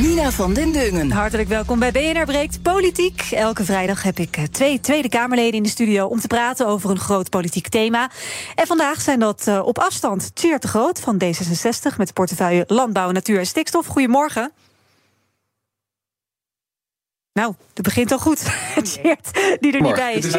Nina van den Dungen. Hartelijk welkom bij BNR Breekt Politiek. Elke vrijdag heb ik eh, twee Tweede Kamerleden in de studio om te praten over een groot politiek thema. En vandaag zijn dat uh, op afstand Tjeerd de Groot van D66 met de portefeuille Landbouw, Natuur en Stikstof. Goedemorgen. Nou, dat begint al goed. Die er niet bij is.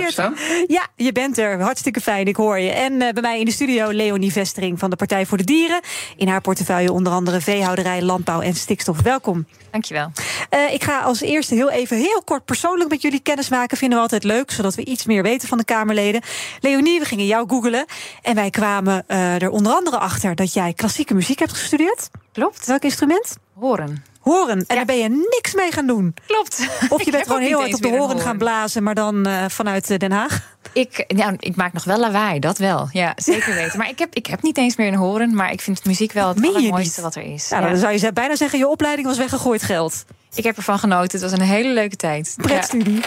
Ja, je bent er. Hartstikke fijn, ik hoor je. En uh, bij mij in de studio Leonie Vestering van de Partij voor de Dieren. In haar portefeuille onder andere veehouderij, landbouw en stikstof. Welkom. Dankjewel. Uh, ik ga als eerste heel even heel kort persoonlijk met jullie kennis maken. Vinden we altijd leuk, zodat we iets meer weten van de Kamerleden. Leonie, we gingen jou googelen. En wij kwamen uh, er onder andere achter dat jij klassieke muziek hebt gestudeerd. Klopt. Welk instrument? Horen horen. En ja. daar ben je niks mee gaan doen. Klopt. Of je bent gewoon heel hard op de horen gaan blazen, maar dan uh, vanuit Den Haag. Ik, ja, ik maak nog wel lawaai, dat wel. Ja, zeker weten. Maar ik heb, ik heb niet eens meer een horen, maar ik vind muziek wel het allermooiste wat er is. Ja. Dan zou je bijna zeggen, je opleiding was weggegooid geld. Ik heb ervan genoten. Het was een hele leuke tijd. Pretstudie? Ja.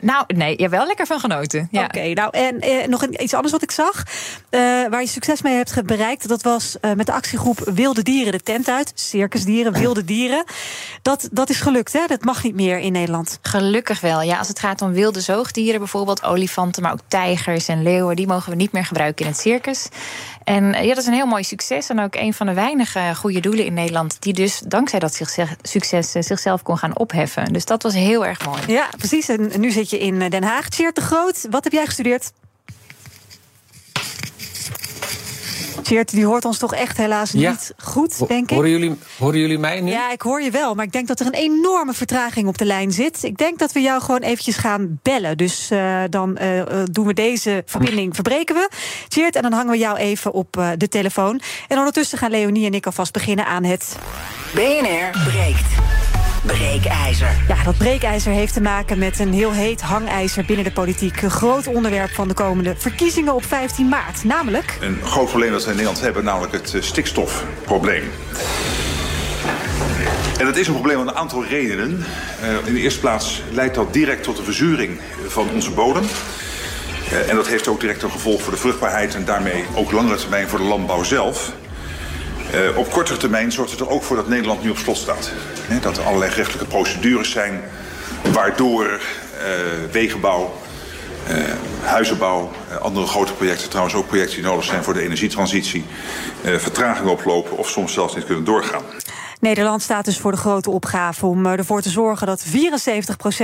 Nou, nee, je wel lekker van genoten. Ja. Oké, okay, nou en eh, nog iets anders wat ik zag. Uh, waar je succes mee hebt bereikt. Dat was uh, met de actiegroep Wilde Dieren de tent uit. Circusdieren, wilde dieren. Dat, dat is gelukt, hè? Dat mag niet meer in Nederland. Gelukkig wel. Ja, als het gaat om wilde zoogdieren, bijvoorbeeld olifanten, maar ook tijgers en leeuwen, die mogen we niet meer gebruiken in het circus. En ja, dat is een heel mooi succes. En ook een van de weinige goede doelen in Nederland. die dus dankzij dat succes zichzelf kon gaan opheffen. Dus dat was heel erg mooi. Ja, precies. En nu zit je in Den Haag. Tjeerd de Groot, wat heb jij gestudeerd? Tjeerd, die hoort ons toch echt helaas ja. niet goed, denk ik. Horen jullie, horen jullie mij nu? Ja, ik hoor je wel. Maar ik denk dat er een enorme vertraging op de lijn zit. Ik denk dat we jou gewoon eventjes gaan bellen. Dus uh, dan uh, doen we deze verbinding, verbreken we. Tjeerd, en dan hangen we jou even op uh, de telefoon. En ondertussen gaan Leonie en ik alvast beginnen aan het... BNR breekt. Breekijzer. Ja, dat breekijzer heeft te maken met een heel heet hangijzer binnen de politiek. Een groot onderwerp van de komende verkiezingen op 15 maart. Namelijk. Een groot probleem dat we in Nederland hebben, namelijk het stikstofprobleem. En dat is een probleem om een aantal redenen. Uh, in de eerste plaats leidt dat direct tot de verzuring van onze bodem. Uh, en dat heeft ook direct een gevolg voor de vruchtbaarheid en daarmee ook langere termijn voor de landbouw zelf. Uh, op kortere termijn zorgt het er ook voor dat Nederland nu op slot staat. Dat er allerlei rechtelijke procedures zijn waardoor uh, wegenbouw, uh, huizenbouw, andere grote projecten, trouwens ook projecten die nodig zijn voor de energietransitie, vertraging oplopen of soms zelfs niet kunnen doorgaan. Nederland staat dus voor de grote opgave om ervoor te zorgen dat 74%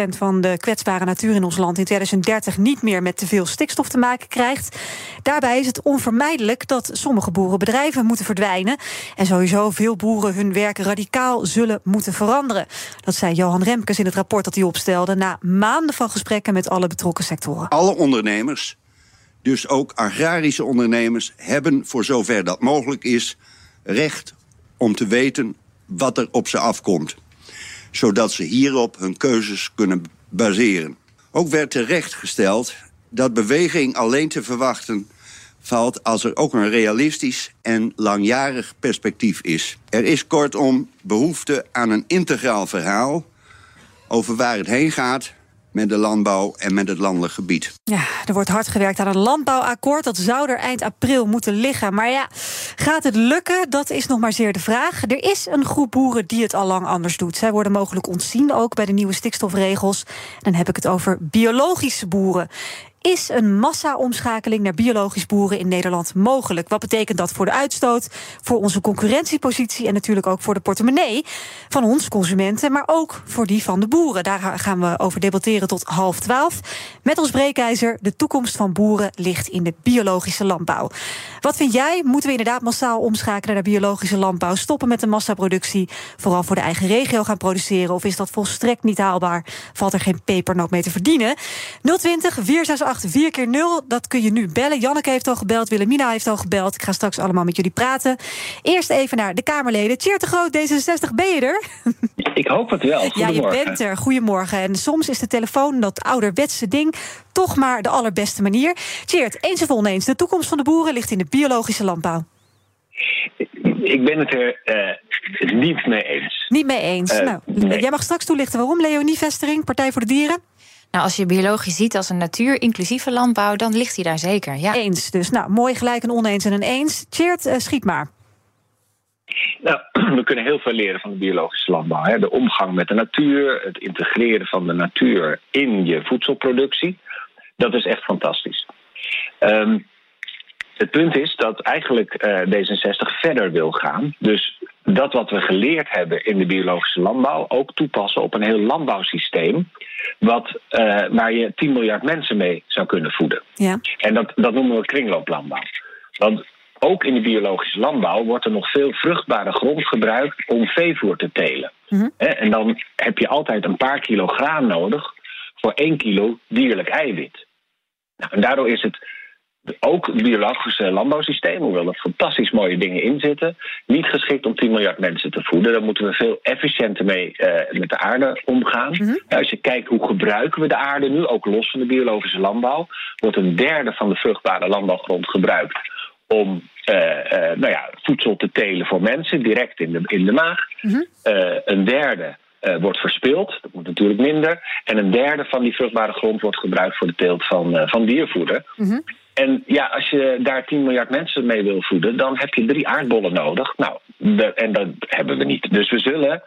van de kwetsbare natuur in ons land in 2030 niet meer met te veel stikstof te maken krijgt. Daarbij is het onvermijdelijk dat sommige boerenbedrijven moeten verdwijnen en sowieso veel boeren hun werk radicaal zullen moeten veranderen. Dat zei Johan Remkes in het rapport dat hij opstelde na maanden van gesprekken met alle betrokken sectoren. Alle ondernemers, dus ook agrarische ondernemers, hebben voor zover dat mogelijk is recht om te weten wat er op ze afkomt. Zodat ze hierop hun keuzes kunnen baseren. Ook werd terecht gesteld dat beweging alleen te verwachten valt als er ook een realistisch en langjarig perspectief is. Er is kortom behoefte aan een integraal verhaal over waar het heen gaat met de landbouw en met het landelijk gebied. Ja, er wordt hard gewerkt aan een landbouwakkoord. Dat zou er eind april moeten liggen. Maar ja, gaat het lukken? Dat is nog maar zeer de vraag. Er is een groep boeren die het al lang anders doet. Zij worden mogelijk ontzien ook bij de nieuwe stikstofregels. Dan heb ik het over biologische boeren. Is een massa-omschakeling naar biologisch boeren in Nederland mogelijk? Wat betekent dat voor de uitstoot, voor onze concurrentiepositie en natuurlijk ook voor de portemonnee van ons consumenten, maar ook voor die van de boeren? Daar gaan we over debatteren tot half twaalf. Met ons breekijzer: de toekomst van boeren ligt in de biologische landbouw. Wat vind jij? Moeten we inderdaad massaal omschakelen naar biologische landbouw? Stoppen met de massaproductie, vooral voor de eigen regio gaan produceren? Of is dat volstrekt niet haalbaar? Valt er geen pepernoot mee te verdienen? 020 468 088 4 keer 0 Dat kun je nu bellen. Janneke heeft al gebeld, Willemina heeft al gebeld. Ik ga straks allemaal met jullie praten. Eerst even naar de Kamerleden. Tjeerd de Groot, D66, ben je er? Ik hoop het wel. Ja, je bent er. Goedemorgen. En soms is de telefoon, dat ouderwetse ding, toch maar de allerbeste manier. Tjeerd, eens of oneens, de toekomst van de boeren ligt in de biologische landbouw. Ik ben het er uh, niet mee eens. Niet mee eens. Uh, nou, nee. Jij mag straks toelichten waarom. Leonie Vestering, Partij voor de Dieren. Nou, als je biologisch ziet als een natuur-inclusieve landbouw, dan ligt hij daar zeker. Ja. Eens. Dus nou, mooi gelijk een oneens en een eens. Tjeerd, uh, schiet maar. Nou, we kunnen heel veel leren van de biologische landbouw. Hè. De omgang met de natuur, het integreren van de natuur in je voedselproductie. Dat is echt fantastisch. Um, het punt is dat eigenlijk uh, D66 verder wil gaan. Dus dat wat we geleerd hebben in de biologische landbouw ook toepassen op een heel landbouwsysteem. Wat, uh, waar je 10 miljard mensen mee zou kunnen voeden. Ja. En dat, dat noemen we kringlooplandbouw. Want ook in de biologische landbouw wordt er nog veel vruchtbare grond gebruikt om veevoer te telen. Mm -hmm. En dan heb je altijd een paar kilo graan nodig voor 1 kilo dierlijk eiwit. Nou, en daardoor is het ook het biologische landbouwsysteem, hoewel er fantastisch mooie dingen in zitten, niet geschikt om 10 miljard mensen te voeden. Daar moeten we veel efficiënter mee uh, met de aarde omgaan. Mhm. Als je kijkt hoe gebruiken we de aarde nu, ook los van de biologische landbouw, wordt een derde van de vruchtbare landbouwgrond gebruikt om uh, uh, nou ja, voedsel te telen voor mensen, direct in de, in de maag. Mhm. een derde uh, wordt verspild. Dat moet natuurlijk minder. En een derde van die vruchtbare grond wordt gebruikt voor de teelt van, uh, van diervoeder. Mm -hmm. En ja, als je daar 10 miljard mensen mee wil voeden, dan heb je drie aardbollen nodig. Nou, en dat hebben we niet. Dus we zullen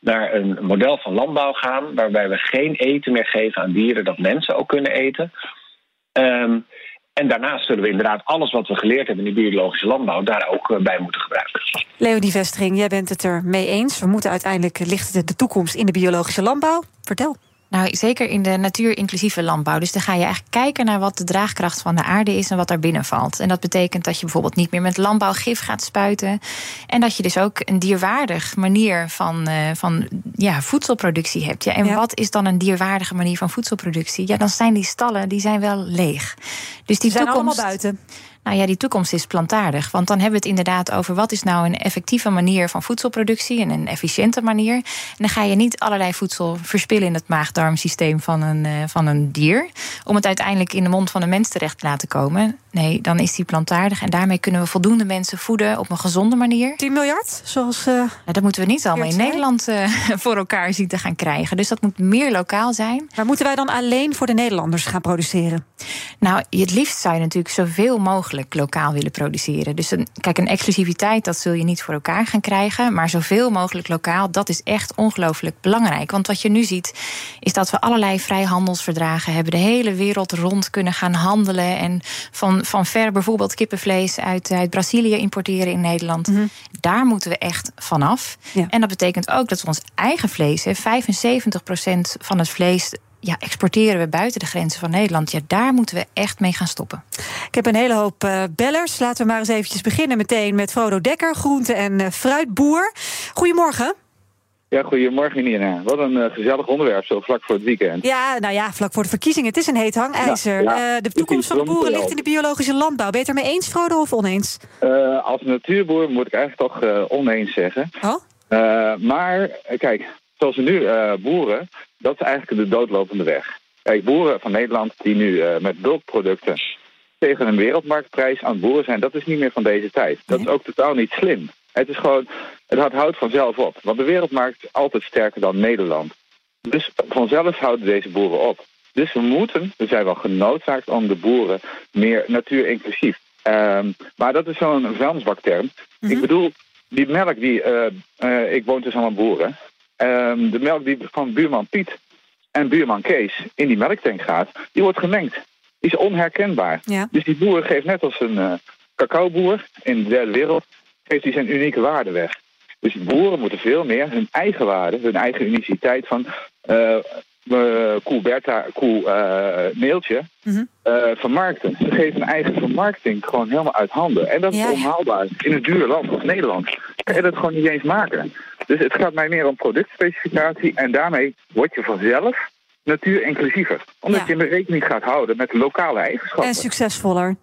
naar een model van landbouw gaan, waarbij we geen eten meer geven aan dieren dat mensen ook kunnen eten. Um, en daarnaast zullen we inderdaad alles wat we geleerd hebben in de biologische landbouw daar ook uh, bij moeten gebruiken. Leonie Vestering, jij bent het er mee eens. We moeten uiteindelijk ligt de toekomst in de biologische landbouw. Vertel. Nou, zeker in de natuur-inclusieve landbouw. Dus dan ga je eigenlijk kijken naar wat de draagkracht van de aarde is en wat daar binnen valt. En dat betekent dat je bijvoorbeeld niet meer met landbouwgif gaat spuiten. En dat je dus ook een dierwaardig manier van, uh, van ja, voedselproductie hebt. Ja, en Ja. wat is dan een dierwaardige manier van voedselproductie? Ja, dan zijn die stallen die zijn wel leeg. Dus die Die zijn toekomst, allemaal buiten. Nou ja, die toekomst is plantaardig. Want dan hebben we het inderdaad over wat is nou een effectieve manier van voedselproductie en een efficiënte manier. En dan ga je niet allerlei voedsel verspillen in het maag-darmsysteem van een, eh, van een dier. Om het uiteindelijk in de mond van een mens terecht te laten komen. Nee, dan is die plantaardig. En daarmee kunnen we voldoende mensen voeden op een gezonde manier. 10 miljard, zoals. Uh, Nou, dat moeten we niet allemaal in. Nederland eh, voor elkaar zien te gaan krijgen. Dus dat moet meer lokaal zijn. maar moeten wij dan alleen voor de Nederlanders gaan produceren? Nou, het liefst zou je natuurlijk zoveel mogelijk lokaal willen produceren. Dus een, kijk, een exclusiviteit, dat zul je niet voor elkaar gaan krijgen. Maar zoveel mogelijk lokaal, dat is echt ongelooflijk belangrijk. Want wat je nu ziet, is dat we allerlei vrijhandelsverdragen hebben. De hele wereld rond kunnen gaan handelen. En van, van ver bijvoorbeeld kippenvlees uit, uit Brazilië importeren in Nederland. Daar moeten we echt vanaf. Ja. En dat betekent ook dat we ons eigen vlees, hè, 75% van het vlees. Ja, exporteren we buiten de grenzen van Nederland. Ja, daar moeten we echt mee gaan stoppen. Ik heb een hele hoop eh, bellers. Laten we maar eens eventjes beginnen meteen met Frodo Dekker, groente- en eh, fruitboer. Goedemorgen. Ja, goedemorgen Nina. Wat een eh, gezellig onderwerp zo vlak voor het weekend. Ja, nou ja, vlak voor de verkiezingen. Het is een heet hangijzer. Ja, ja. Eh, de toekomst van de boeren ligt in de biologische landbouw. Ben je het ermee eens, Frodo, of oneens? Eh, als natuurboer moet ik eigenlijk toch eh, oneens zeggen. Oh? Eh, maar kijk, zoals we nu eh, boeren, dat is eigenlijk de doodlopende weg. Kijk, boeren van Nederland die nu eh, met bulkproducten tegen een wereldmarktprijs aan het boeren zijn, dat is niet meer van deze tijd. Dat is ook totaal niet slim. Het is gewoon, het houdt- vanzelf op. Want de wereldmarkt is altijd sterker dan Nederland. Dus vanzelf houden deze boeren op. Dus we moeten, we zijn wel genoodzaakt om de boeren meer natuurinclusief. Ehm maar dat is zo'n vuilnisbakterm. Ik bedoel, die melk die, eh, eh, ik woon tussen allemaal boeren. Ehm, de melk die van buurman Piet en buurman Kees in die melktank gaat, die wordt gemengd. Die is onherkenbaar. Ja. Dus die boer geeft net als een eh cacaoboer in de derde wereld, geeft hij zijn unieke waarde weg. Dus die boeren moeten veel meer hun eigen waarde, hun eigen uniciteit van eh, koe Bertha, koe Neeltje, eh, vermarkten. Ze geven hun eigen vermarkting gewoon helemaal uit handen. En dat is Ja, ja. onhaalbaar. In een duur land als Nederland je dat gewoon niet eens maken. Dus het gaat mij meer om productspecificatie en daarmee word je vanzelf natuur inclusiever. Omdat Ja. je rekening gaat houden met lokale eigenschappen. En succesvoller.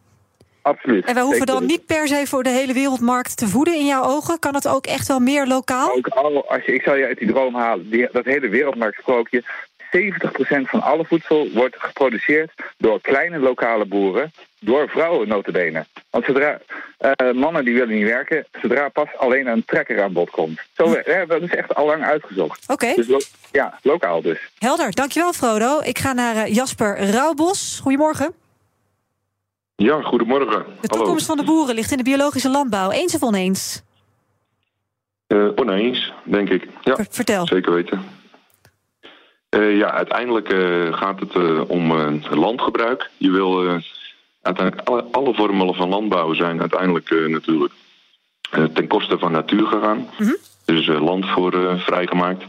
Absoluut. En wij hoeven dan niet per se voor de hele wereldmarkt te voeden in jouw ogen. Kan het ook echt wel meer lokaal? Ook al, als je, ik zal je uit die droom halen, die, dat hele wereldmarktsprookje. 70% van alle voedsel wordt geproduceerd door kleine lokale boeren, door vrouwen notabene. Want zodra eh, mannen die willen niet werken, zodra pas alleen een trekker aan bod komt. Zo, dat is echt al lang uitgezocht. Oké. Dus lo- ja, lokaal dus. Helder, dankjewel Frodo. Ik ga naar eh, Jasper Rauwbos. Goedemorgen. Ja, goedemorgen. De toekomst van de boeren ligt in de biologische landbouw. Eens of oneens? Eh, oneens, denk ik. Ja, vertel. Zeker weten. Eh, ja, uiteindelijk eh, gaat het eh, om landgebruik. Je wil uiteindelijk alle, alle vormen van landbouw zijn uiteindelijk natuurlijk ten koste van natuur gegaan. Dus eh, land voor vrijgemaakt.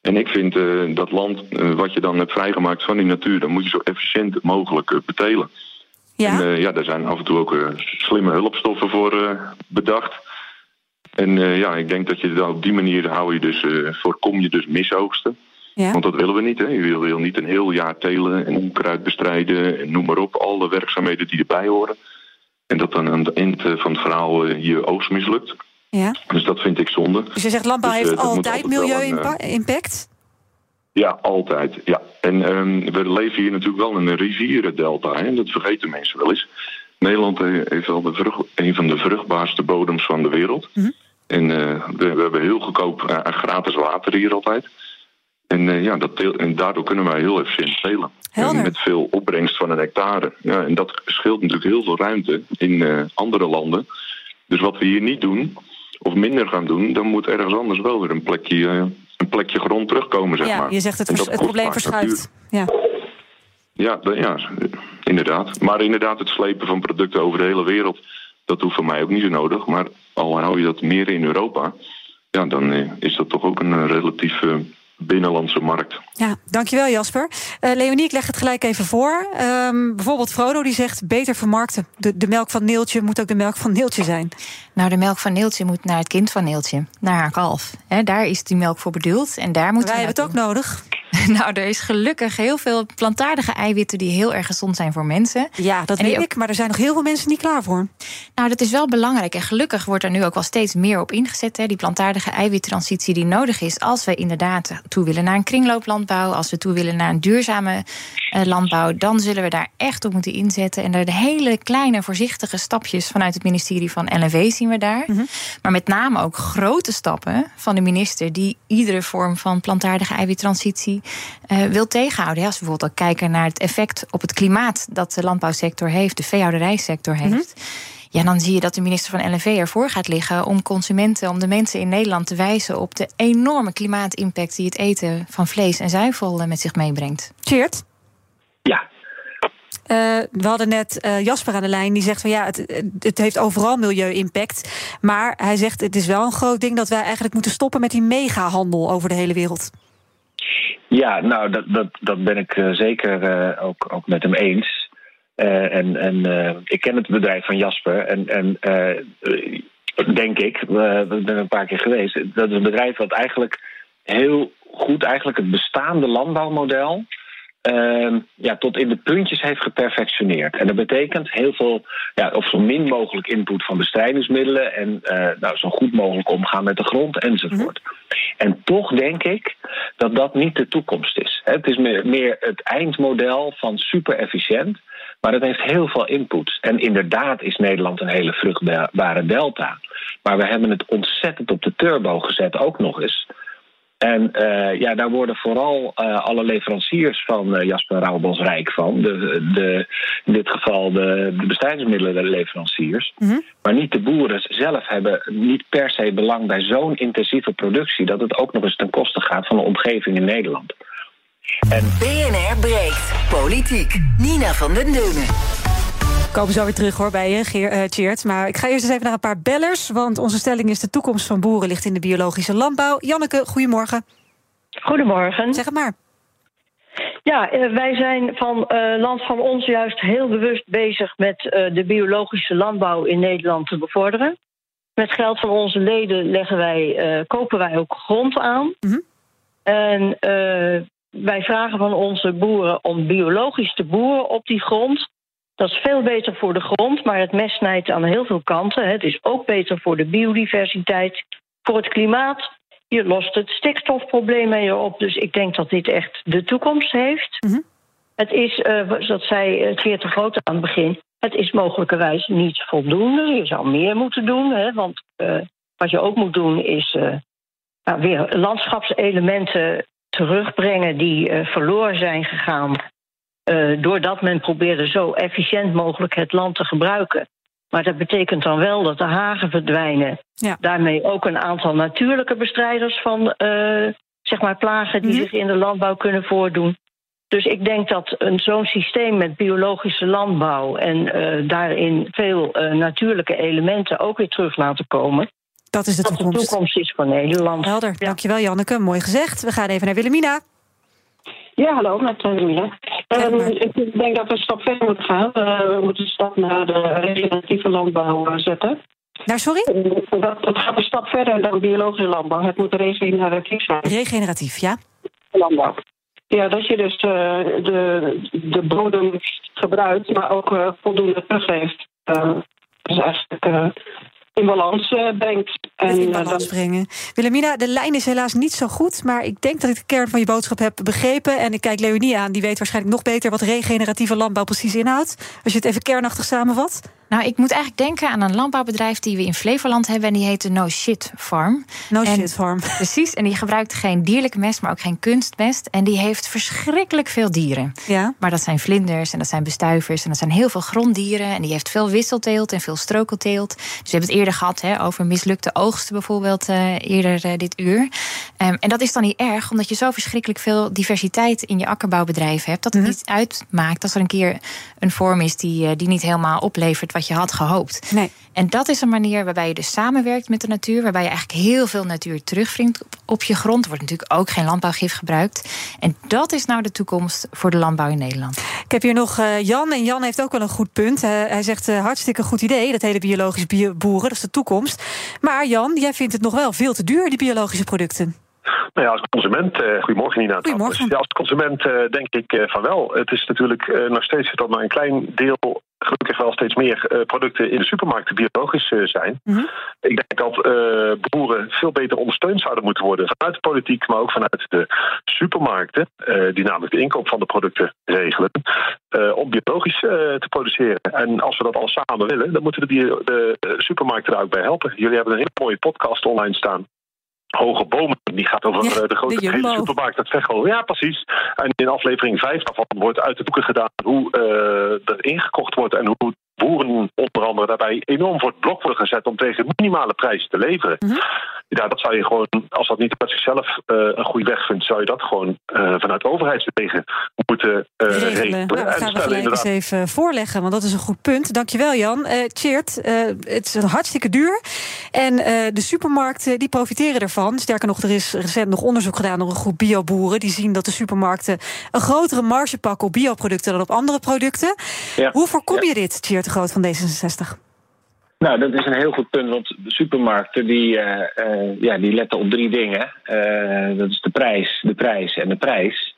En ik vind dat land wat je dan hebt vrijgemaakt van die natuur, dan moet je zo efficiënt mogelijk betelen. Ja. En ja, daar zijn af en toe ook slimme hulpstoffen voor bedacht. En ja, ik denk dat je dan op die manier hou je dus, voorkom je dus misoogsten. Ja. Want dat willen we niet. Hè. Je wil, wil niet een heel jaar telen en onkruid bestrijden en noem maar op. Alle werkzaamheden die erbij horen. En dat dan aan het eind eh, van het verhaal eh, je oogst mislukt. Ja. Dus dat vind ik zonde. Dus je zegt landbouw Dus, eh, heeft altijd eh, milieu-impact? Ja, altijd. Ja. En ehm, we leven hier natuurlijk wel in een rivierendelta. Hè? Dat vergeten mensen wel eens. Nederland eh, heeft wel de vrucht, een van de vruchtbaarste bodems van de wereld. En eh, we, we hebben heel goedkoop eh, gratis water hier altijd. En, eh, ja, dat teel- en daardoor kunnen wij heel efficiënt telen. En met veel opbrengst van een hectare. Ja, en dat scheelt natuurlijk heel veel ruimte in eh, andere landen. Dus wat we hier niet doen, of minder gaan doen, dan moet ergens anders wel weer een plekje, eh, een plekje grond terugkomen, zeg ja, maar. je zegt het, vers- het probleem verschuift. Ja. Ja, ja, inderdaad. Maar inderdaad, het slepen van producten over de hele wereld, dat hoeft voor mij ook niet zo nodig. Maar al hou je dat meer in Europa, ja, dan is dat toch ook een relatief binnenlandse markt. Ja, dankjewel Jasper. Eh, Leonie, ik leg het gelijk even voor. Ehm, bijvoorbeeld Frodo die zegt beter vermarkten. De, de melk van Neeltje moet ook de melk van Neeltje zijn. Nou, de melk van Neeltje moet naar het kind van Neeltje, naar haar kalf. Hè, daar is die melk voor bedoeld. En daar moeten Wij we hebben het ook nodig. Nou, er is gelukkig heel veel plantaardige eiwitten die heel erg gezond zijn voor mensen. Ja, dat weet ook- ik, maar er zijn nog heel veel mensen niet klaar voor. Nou, dat is wel belangrijk. En gelukkig wordt er nu ook wel steeds meer op ingezet. Hè. Die plantaardige eiwittransitie die nodig is als we inderdaad toe willen naar een kringlooplandbouw, als we toe willen naar een duurzame eh, landbouw, dan zullen we daar echt op moeten inzetten. En de hele kleine, voorzichtige stapjes vanuit het ministerie van LNV zien we daar. Maar met name ook grote stappen van de minister die iedere vorm van plantaardige eiwittransitie eh, wil tegenhouden. Ja, als we bijvoorbeeld ook kijken naar het effect op het klimaat dat de landbouwsector heeft, de veehouderijsector heeft. Ja, dan zie je dat de minister van LNV ervoor gaat liggen om consumenten, om de mensen in Nederland te wijzen op de enorme klimaatimpact die het eten van vlees en zuivel eh, met zich meebrengt. Cheert? Ja. Eh, we hadden net eh, Jasper aan de lijn die zegt van ja, het, het heeft overal milieu-impact. Maar hij zegt het is wel een groot ding dat wij eigenlijk moeten stoppen met die megahandel over de hele wereld. Ja, nou, dat, dat, dat ben ik zeker eh, ook, ook met hem eens. Eh, en en eh, ik ken het bedrijf van Jasper. En, en eh, denk ik, ik ben er een paar keer geweest. Dat is een bedrijf wat eigenlijk heel goed eigenlijk het bestaande landbouwmodel. ja, tot in de puntjes heeft geperfectioneerd. En dat betekent heel veel, ja, of zo min mogelijk input van bestrijdingsmiddelen. En nou, zo goed mogelijk omgaan met de grond enzovoort. En toch denk ik dat dat niet de toekomst is. Het is meer, meer het eindmodel van super efficiënt. Maar het heeft heel veel input. En inderdaad is Nederland een hele vruchtbare delta. Maar we hebben het ontzettend op de turbo gezet, ook nog eens. En eh, ja, daar worden vooral eh, alle leveranciers van eh, Jasper Rauwbos rijk van. De, de, in dit geval de, de bestrijdingsmiddelenleveranciers. Maar niet de boeren zelf hebben niet per se belang bij zo'n intensieve productie... dat het ook nog eens ten koste gaat van de omgeving in Nederland. En BNR breekt. Politiek. Nina van den Dungen. Komen zo weer terug hoor bij je, Geer, eh. Maar ik ga eerst eens even naar een paar bellers. Want onze stelling is: de toekomst van boeren ligt in de biologische landbouw. Janneke, goedemorgen. Goedemorgen. Zeg het maar. Ja, eh, wij zijn van eh, Land van Ons juist heel bewust bezig met eh, de biologische landbouw in Nederland te bevorderen. Met geld van onze leden leggen wij, eh, kopen wij ook grond aan. En eh, wij vragen van onze boeren om biologisch te boeren op die grond. Dat is veel beter voor de grond, maar het mes snijdt aan heel veel kanten. Het is ook beter voor de biodiversiteit, voor het klimaat. Je lost het stikstofprobleem mee op. Dus ik denk dat dit echt de toekomst heeft. Het is, uh, dat zei Geert de Groot aan het begin, het is mogelijkerwijs niet voldoende. Je zou meer moeten doen, hè, want uh, wat je ook moet doen is uh, nou, weer landschapselementen terugbrengen die uh, verloren zijn gegaan. doordat men probeerde zo efficiënt mogelijk het land te gebruiken. Maar dat betekent dan wel dat de hagen verdwijnen. Ja. Daarmee ook een aantal natuurlijke bestrijders van zeg maar plagen die mm -hmm. zich in de landbouw kunnen voordoen. Dus ik denk dat zo'n systeem met biologische landbouw en uh, daarin veel uh, natuurlijke elementen ook weer terug laten komen. Dat is de dat toekomst. de toekomst is van Nederland. Helder, ja. dankjewel Janneke, mooi gezegd. We gaan even naar Willemina. Ja, hallo, met Willemina. Um, ik denk dat we een stap verder moeten gaan. Uh, we moeten een stap naar de regeneratieve landbouw zetten. Nou, sorry? Dat, dat gaat een stap verder dan biologische landbouw. Het moet regeneratief zijn. Regeneratief, ja. Landbouw. Ja, dat je dus uh, de, de bodem gebruikt, maar ook uh, voldoende teruggeeft. Uh, dus eigenlijk in balans brengt. En, in balans brengen. Willemina, de lijn is helaas niet zo goed, maar ik denk dat ik de kern van je boodschap heb begrepen. En ik kijk Leonie aan, die weet waarschijnlijk nog beter wat regeneratieve landbouw precies inhoudt. Als je het even kernachtig samenvat. Nou, ik moet eigenlijk denken aan een landbouwbedrijf die we in Flevoland hebben. En die heet de No Shit Farm. No en, Shit Farm. Precies. En die gebruikt geen dierlijke mest, maar ook geen kunstmest. En die heeft verschrikkelijk veel dieren. Ja. Maar dat zijn vlinders en dat zijn bestuivers. En dat zijn heel veel gronddieren. En die heeft veel wisselteelt en veel strokelteelt. Dus we hebben het eerder gehad hè, over mislukte oogsten bijvoorbeeld. Uh, eerder uh, dit uur. Um, en dat is dan niet erg, omdat je zo verschrikkelijk veel diversiteit in je akkerbouwbedrijf hebt. Dat het mm -hmm. niet uitmaakt als er een keer een vorm is die, uh, die niet helemaal oplevert wat je had gehoopt. Nee. En dat is een manier waarbij je dus samenwerkt met de natuur, waarbij je eigenlijk heel veel natuur terugvringt op, op je grond. Er wordt natuurlijk ook geen landbouwgif gebruikt. En dat is nou de toekomst voor de landbouw in Nederland. Ik heb hier nog uh, Jan. En Jan heeft ook wel een goed punt. Uh, hij zegt uh, hartstikke goed idee, dat hele biologisch bio boeren. Dat is de toekomst. Maar Jan, jij vindt het nog wel veel te duur, die biologische producten. Nou ja, als consument, uh, goedemorgen Nina. Goedemorgen. Ja, als consument uh, denk ik uh, van wel. Het is natuurlijk uh, nog steeds dat maar een klein deel, gelukkig wel steeds meer producten in de supermarkten biologisch zijn. Mhm. Mm -hmm. Ik denk dat boeren veel beter ondersteund zouden moeten worden vanuit de politiek, maar ook vanuit de supermarkten, die namelijk de inkoop van de producten regelen, om biologisch te produceren. En als we dat al samen willen, dan moeten de, de supermarkten daar ook bij helpen. Jullie hebben een hele mooie podcast online staan Hoge Bomen. Die gaat over ja, de grote de supermarkt uit Veghel. Ja, precies. En in aflevering 5 daarvan wordt uit de boeken gedaan hoe uh, er ingekocht wordt en hoe boeren onder andere daarbij enorm voor het blok worden gezet om tegen minimale prijzen te leveren. Mhm. Mm -hmm. Ja, dat zou je gewoon, als dat niet uit zichzelf uh, een goede weg vindt, zou je dat gewoon uh, vanuit overheidswegen moeten regelen. regelen. Nou, dat gaan we gelijk eens even voorleggen, want dat is een goed punt. Dankjewel Jan. Cheert, het is hartstikke duur. En de supermarkten die profiteren ervan. Sterker nog, er is recent nog onderzoek gedaan door een groep bioboeren. Die zien dat de supermarkten een grotere marge pakken op bioproducten dan op andere producten. Ja. Hoe voorkom ja. je dit, Cheert de Groot van D66? Nou, dat is een heel goed punt, want de supermarkten die, uh, uh, ja, die letten op drie dingen. Uh, dat is de prijs, de prijs en de prijs.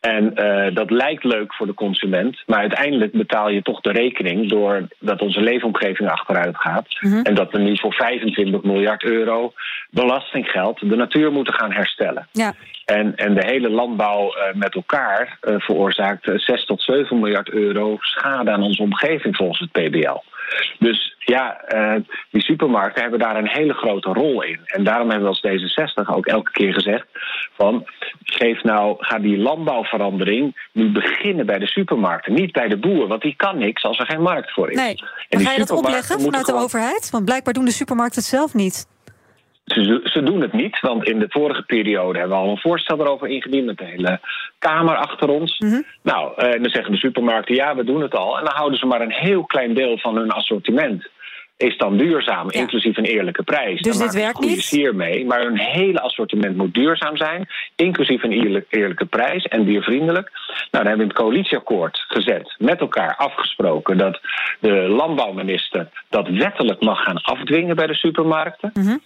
En dat lijkt leuk voor de consument, maar uiteindelijk betaal je toch de rekening doordat onze leefomgeving achteruit gaat. Mhm. Mm -hmm. En dat we nu voor 25 miljard euro belastinggeld de natuur moeten gaan herstellen. Ja. En, en de hele landbouw met elkaar veroorzaakt 6 tot 7 miljard euro schade aan onze omgeving volgens het PBL. Dus ja, die supermarkten hebben daar een hele grote rol in. En daarom hebben we als D66 ook elke keer gezegd: van geef nou, ga die landbouwverandering nu beginnen bij de supermarkten, niet bij de boer, want die kan niks als er geen markt voor is. Nee, maar ga je dat opleggen vanuit de overheid? Want blijkbaar doen de supermarkten het zelf niet. Ze, ze, doen het niet, want in de vorige periode hebben we al een voorstel erover ingediend met de hele Kamer achter ons. Mm -hmm. Nou, en dan zeggen de supermarkten ja, we doen het al. En dan houden ze maar een heel klein deel van hun assortiment. Is dan duurzaam, ja. inclusief een eerlijke prijs. Dus dan dit werkt niet? mee, maar hun hele assortiment moet duurzaam zijn, inclusief een eerlijk, eerlijke prijs en diervriendelijk. Nou, dan hebben we in het coalitieakkoord gezet, met elkaar afgesproken dat de landbouwminister dat wettelijk mag gaan afdwingen bij de supermarkten. Mm -hmm.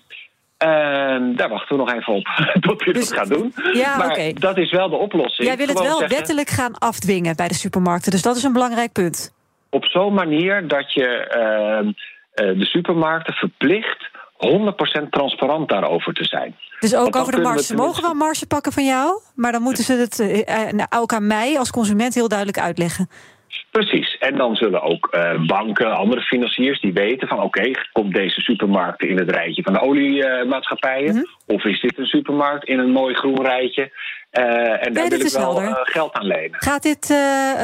En daar wachten we nog even op tot hij dat gaat doen. Ja, maar dat is wel de oplossing. Jij wil het Gewoon wel zeggen, wettelijk gaan afdwingen bij de supermarkten. Dus dat is een belangrijk punt. Op zo'n manier dat je ehm, eh, de supermarkten verplicht 100% transparant daarover te zijn. Dus ook over de marge. Ze mogen wel marge pakken van jou, maar dan moeten ze het eh, eh, nou, ook aan mij als consument heel duidelijk uitleggen. Precies. En dan zullen ook eh, banken, andere financiers die weten van oké, komt deze supermarkt in het rijtje van de oliemaatschappijen? Mhm. Of is dit een supermarkt in een mooi groen rijtje? Eh, en daar dit wil ik wel eh, geld aan lenen. Gaat dit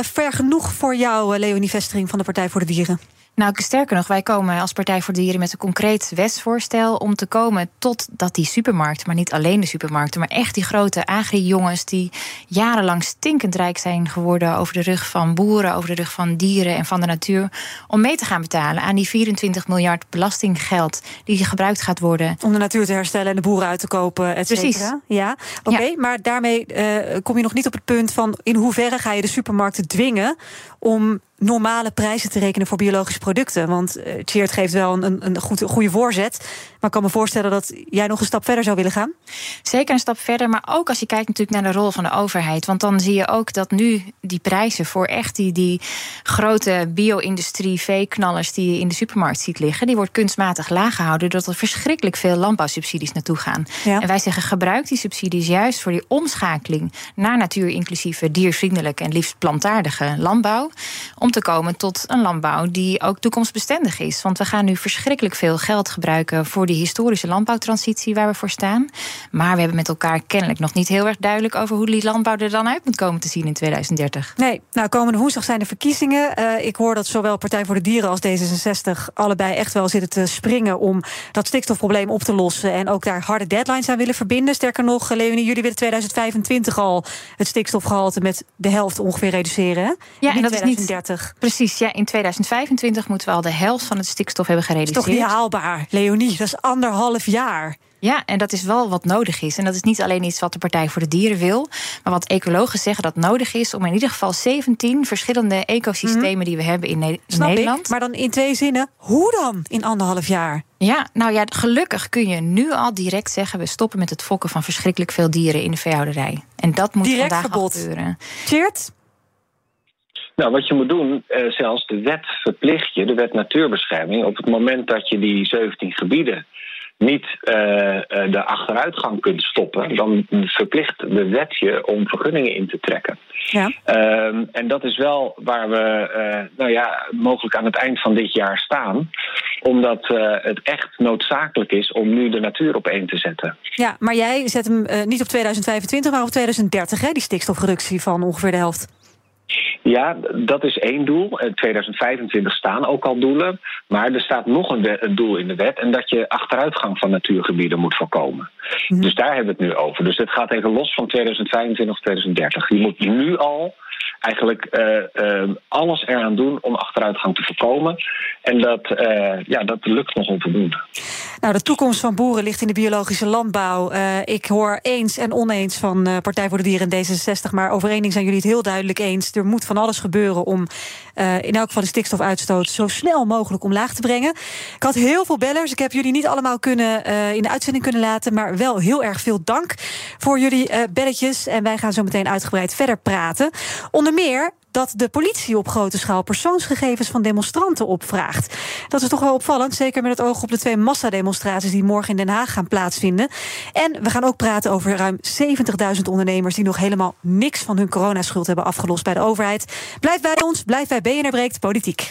ver genoeg voor jou, Leonie Vestering van de Partij voor de Dieren? Nou, sterker nog, wij komen als Partij voor de Dieren met een concreet wetsvoorstel om te komen tot dat die supermarkten, maar niet alleen de supermarkten, maar echt die grote agri-jongens die jarenlang stinkend rijk zijn geworden over de rug van boeren, over de rug van dieren en van de natuur, om mee te gaan betalen aan die 24 miljard belastinggeld die gebruikt gaat worden. Om de natuur te herstellen en de boeren uit te kopen, et Precies. cetera. Ja, oké. Maar daarmee eh, kom je nog niet op het punt van in hoeverre ga je de supermarkten dwingen om normale prijzen te rekenen voor biologische producten. Want Tjeerd geeft wel een, een, een goed- een goede voorzet. Maar ik kan me voorstellen dat jij nog een stap verder zou willen gaan. Zeker een stap verder, maar ook als je kijkt natuurlijk naar de rol van de overheid. Want dan zie je ook dat nu die prijzen voor echt die, die grote bio-industrie, veeknallers die je in de supermarkt ziet liggen, die wordt kunstmatig laag gehouden doordat er verschrikkelijk veel landbouwsubsidies naartoe gaan. Ja. En wij zeggen gebruik die subsidies juist voor die omschakeling naar natuurinclusieve, diervriendelijke en liefst plantaardige landbouw. Om te komen tot een landbouw die ook toekomstbestendig is. Want we gaan nu verschrikkelijk veel geld gebruiken voor die historische landbouwtransitie waar we voor staan. Maar we hebben met elkaar kennelijk nog niet heel erg duidelijk over hoe die landbouw er dan uit moet komen te zien in 2030. Nee, nou komende woensdag zijn de verkiezingen. Eh, ik hoor dat zowel Partij voor de Dieren als D66 allebei echt wel zitten te springen om dat stikstofprobleem op te lossen. En ook daar harde deadlines aan willen verbinden. Sterker nog, eh, Leonie, jullie willen 2025 al het stikstofgehalte met de helft ongeveer reduceren. Hè? Ja, en dat is niet 2030. Precies, ja, in 2025 moeten we al de helft van het stikstof hebben Dat is gereduceerd. toch niet haalbaar, Leonie? Dat is anderhalf jaar. Ja, en dat is wel wat nodig is. En dat is niet alleen iets wat de Partij voor de Dieren wil, maar wat ecologen zeggen dat nodig is om in ieder geval 17 verschillende ecosystemen die we hebben in, Ne- Mhm. Snap Nederland. ik, maar dan in twee zinnen. Hoe dan in anderhalf jaar? Ja, nou ja, gelukkig kun je nu al direct zeggen: we stoppen met het fokken van verschrikkelijk veel dieren in de veehouderij. En dat moet Direct vandaag gebeuren. Cheert? Nou, wat je moet doen, eh, zelfs de wet verplicht je, de wet natuurbescherming, op het moment dat je die 17 gebieden niet eh, de achteruitgang kunt stoppen, dan verplicht de wet je om vergunningen in te trekken. Ja. Ehm, en dat is wel waar we, nou ja, mogelijk aan het eind van dit jaar staan, omdat het echt noodzakelijk is om nu de natuur op één te zetten. Ja, maar jij zet hem niet op 2025, maar op 2030, hè? Die stikstofreductie van ongeveer de helft. Ja, dat is één doel. In 2025 staan ook al doelen. Maar er staat nog een, doel in de wet. En dat je achteruitgang van natuurgebieden moet voorkomen. Dus daar hebben we het nu over. Dus het gaat even los van 2025 of 2030. Je moet nu al eigenlijk eh, eh, alles eraan doen om achteruitgang te voorkomen. En dat, eh, ja, dat lukt nog onvoldoende. Nou, de toekomst van boeren ligt in de biologische landbouw. Ik hoor eens en oneens van Partij voor de Dieren en D66. Maar over één ding zijn jullie het heel duidelijk eens. Er moet van alles gebeuren om in elk geval de stikstofuitstoot zo snel mogelijk omlaag te brengen. Ik had heel veel bellers. Ik heb jullie niet allemaal kunnen, in de uitzending kunnen laten. Maar wel heel erg veel dank voor jullie belletjes. En wij gaan zo meteen uitgebreid verder praten. Meer dat de politie op grote schaal persoonsgegevens van demonstranten opvraagt. Dat is toch wel opvallend, zeker met het oog op de twee massademonstraties die morgen in Den Haag gaan plaatsvinden. En we gaan ook praten over ruim 70.000 ondernemers die nog helemaal niks van hun coronaschuld hebben afgelost bij de overheid. Blijf bij ons, blijf bij BNR Breekt Politiek.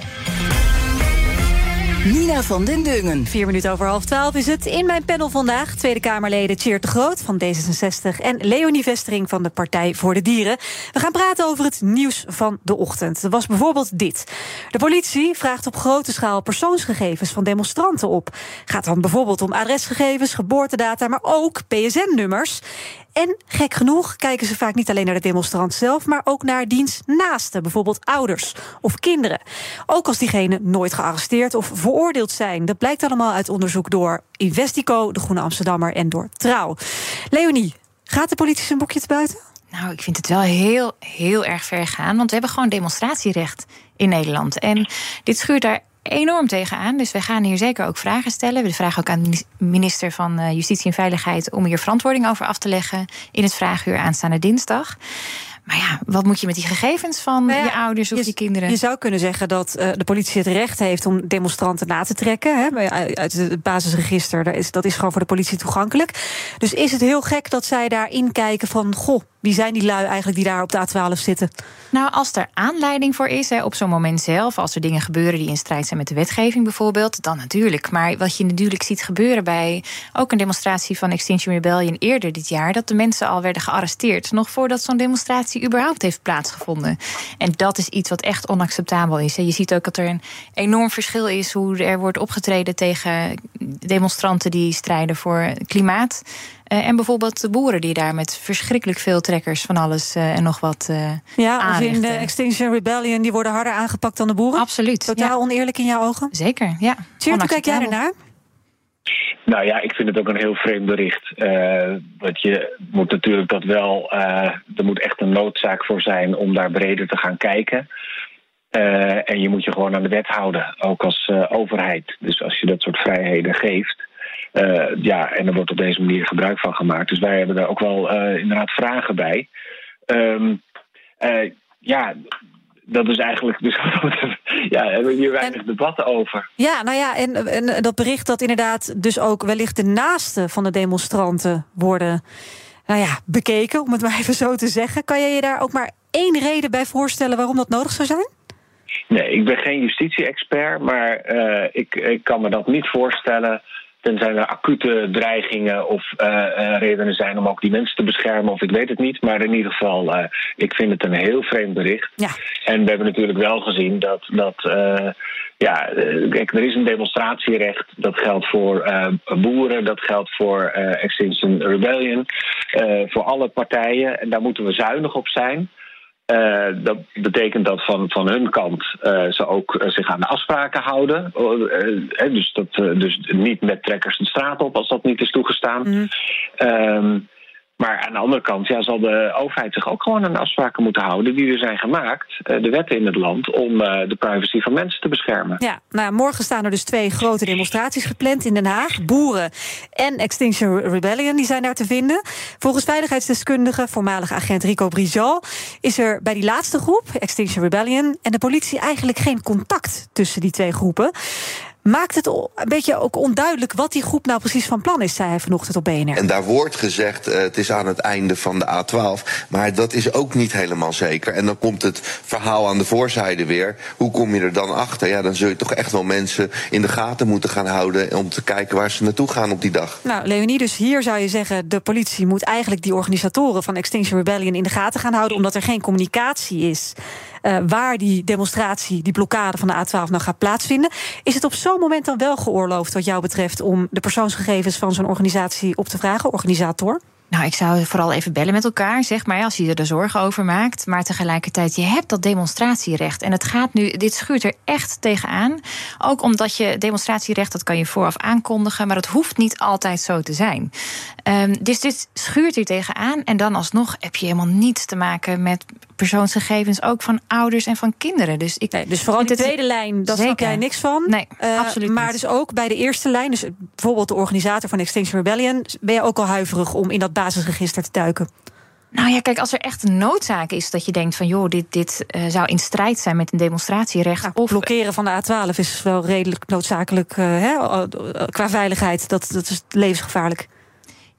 Nina van den Dungen. Vier minuten over half twaalf is het. In mijn panel vandaag Tweede Kamerleden Tjeerd de Groot van D66... en Leonie Vestering van de Partij voor de Dieren. We gaan praten over het nieuws van de ochtend. Er was bijvoorbeeld dit. De politie vraagt op grote schaal persoonsgegevens van demonstranten op. Gaat dan bijvoorbeeld om adresgegevens, geboortedata... maar ook PSN-nummers. En gek genoeg kijken ze vaak niet alleen naar de demonstrant zelf, maar ook naar diens naasten, bijvoorbeeld ouders of kinderen. Ook als diegenen nooit gearresteerd of veroordeeld zijn. Dat blijkt allemaal uit onderzoek door Investico, de Groene Amsterdammer en door Trouw. Leonie, gaat de politie zijn boekje te buiten? Nou, ik vind het wel heel, heel erg ver gaan. Want we hebben gewoon demonstratierecht in Nederland. En dit schuurt daar enorm tegenaan. Dus wij gaan hier zeker ook vragen stellen. We vragen ook aan de minister van eh, Justitie en Veiligheid om hier verantwoording over af te leggen in het vraaguur aanstaande dinsdag. Maar ja, wat moet je met die gegevens van Nou ja, je ouders of je, kinderen? Je zou kunnen zeggen dat eh, de politie het recht heeft om demonstranten na te trekken. Hè, uit het basisregister. Dat is, dat is gewoon voor de politie toegankelijk. Dus is het heel gek dat zij daarin kijken van. Goh, wie zijn die lui eigenlijk die daar op de A12 zitten? Nou, als er aanleiding voor is, hè, op zo'n moment zelf, als er dingen gebeuren die in strijd zijn met de wetgeving bijvoorbeeld, dan natuurlijk. Maar wat je natuurlijk ziet gebeuren bij ook een demonstratie van Extinction Rebellion eerder dit jaar, dat de mensen al werden gearresteerd, nog voordat zo'n demonstratie überhaupt heeft plaatsgevonden. En dat is iets wat echt onacceptabel is. hè. Je ziet ook dat er een enorm verschil is hoe er wordt opgetreden tegen demonstranten die strijden voor klimaat. Eh, en bijvoorbeeld de boeren die daar met verschrikkelijk veel trekkers van alles eh, en nog wat eh Ja, als in de. Extinction Rebellion, die worden harder aangepakt dan de boeren? Absoluut. Totaal oneerlijk in jouw ogen? Zeker, ja. Tjeerd, hoe kijk jij ernaar? Nou ja, ik vind het ook een heel vreemd bericht. Eh, want je moet natuurlijk dat wel. eh, er moet echt een noodzaak voor zijn om daar breder te gaan kijken. Eh, en je moet je gewoon aan de wet houden, ook als eh, overheid. Dus als je dat soort vrijheden geeft. Eh, ja, en er wordt op deze manier gebruik van gemaakt. Dus wij hebben daar ook wel eh, inderdaad vragen bij. Eh, ja, dat is eigenlijk. Dus ja, hebben we hier weinig debatten over. Ja, nou ja, en, en dat bericht dat inderdaad dus ook wellicht de naasten van de demonstranten worden nou ja, bekeken, om het maar even zo te zeggen. Kan jij je daar ook maar één reden bij voorstellen waarom dat nodig zou zijn? Nee, ik ben geen justitie-expert, maar ik, ik kan me dat niet voorstellen. Tenzij er acute dreigingen of eh, eh, redenen zijn om ook die mensen te beschermen, of ik weet het niet. Maar in ieder geval, eh, ik vind het een heel vreemd bericht. Ja. En we hebben natuurlijk wel gezien dat. dat ja, kijk, er is een demonstratierecht. Dat geldt voor boeren, dat geldt voor eh, Extinction Rebellion, voor alle partijen. En daar moeten we zuinig op zijn. Eh, dat betekent dat van, van hun kant eh, ze ook eh, zich aan de afspraken houden. Eh, dus, dat, dus niet met trekkers de straat op als dat niet is toegestaan. Ehm, maar aan de andere kant ja, zal de overheid zich ook gewoon aan afspraken moeten houden die er zijn gemaakt, eh, de wetten in het land, om eh, de privacy van mensen te beschermen. Ja, nou, morgen staan er dus twee grote demonstraties gepland in Den Haag. Boeren en Extinction Rebellion die zijn daar te vinden. Volgens veiligheidsdeskundige, voormalig agent Rico Brizal... is er bij die laatste groep, Extinction Rebellion... en de politie eigenlijk geen contact tussen die twee groepen. Maakt het een beetje ook onduidelijk wat die groep nou precies van plan is... zei hij vanochtend op BNR. En daar wordt gezegd, eh, het is aan het einde van de A12. Maar dat is ook niet helemaal zeker. En dan komt het verhaal aan de voorzijde weer. Hoe kom je er dan achter? Ja, dan zul je toch echt wel mensen in de gaten moeten gaan houden... om te kijken waar ze naartoe gaan op die dag. Nou, Leonie, dus hier zou je zeggen... de politie moet eigenlijk die organisatoren van Extinction Rebellion in de gaten gaan houden... omdat er geen communicatie is eh, waar die demonstratie, die blokkade van de A12 nou gaat plaatsvinden. Is het op zo'n moment dan wel geoorloofd wat jou betreft... om de persoonsgegevens van zo'n organisatie op te vragen, organisator? Nou, ik zou vooral even bellen met elkaar, zeg maar, als je er de zorgen over maakt. Maar tegelijkertijd, je hebt dat demonstratierecht. En het gaat nu, dit schuurt er echt tegenaan. Ook omdat je demonstratierecht, dat kan je vooraf aankondigen. Maar het hoeft niet altijd zo te zijn. Ehm, dus dit schuurt hier tegenaan. En dan alsnog heb je helemaal niets te maken met persoonsgegevens, ook van ouders en van kinderen. Dus, ik, dus vooral het- tweede lijn, daar snap jij niks van. Nee, Eh, absoluut Maar niet. dus ook bij de eerste lijn, dus bijvoorbeeld de organisator van Extinction Rebellion... ben je ook al huiverig om in dat basisregister te duiken. Nou ja, kijk, als er echt een noodzaak is dat je denkt van joh, dit, dit eh, zou in strijd zijn met een demonstratierecht. of blokkeren van de A12 is wel redelijk noodzakelijk eh, hè, qua veiligheid. Dat, dat is levensgevaarlijk.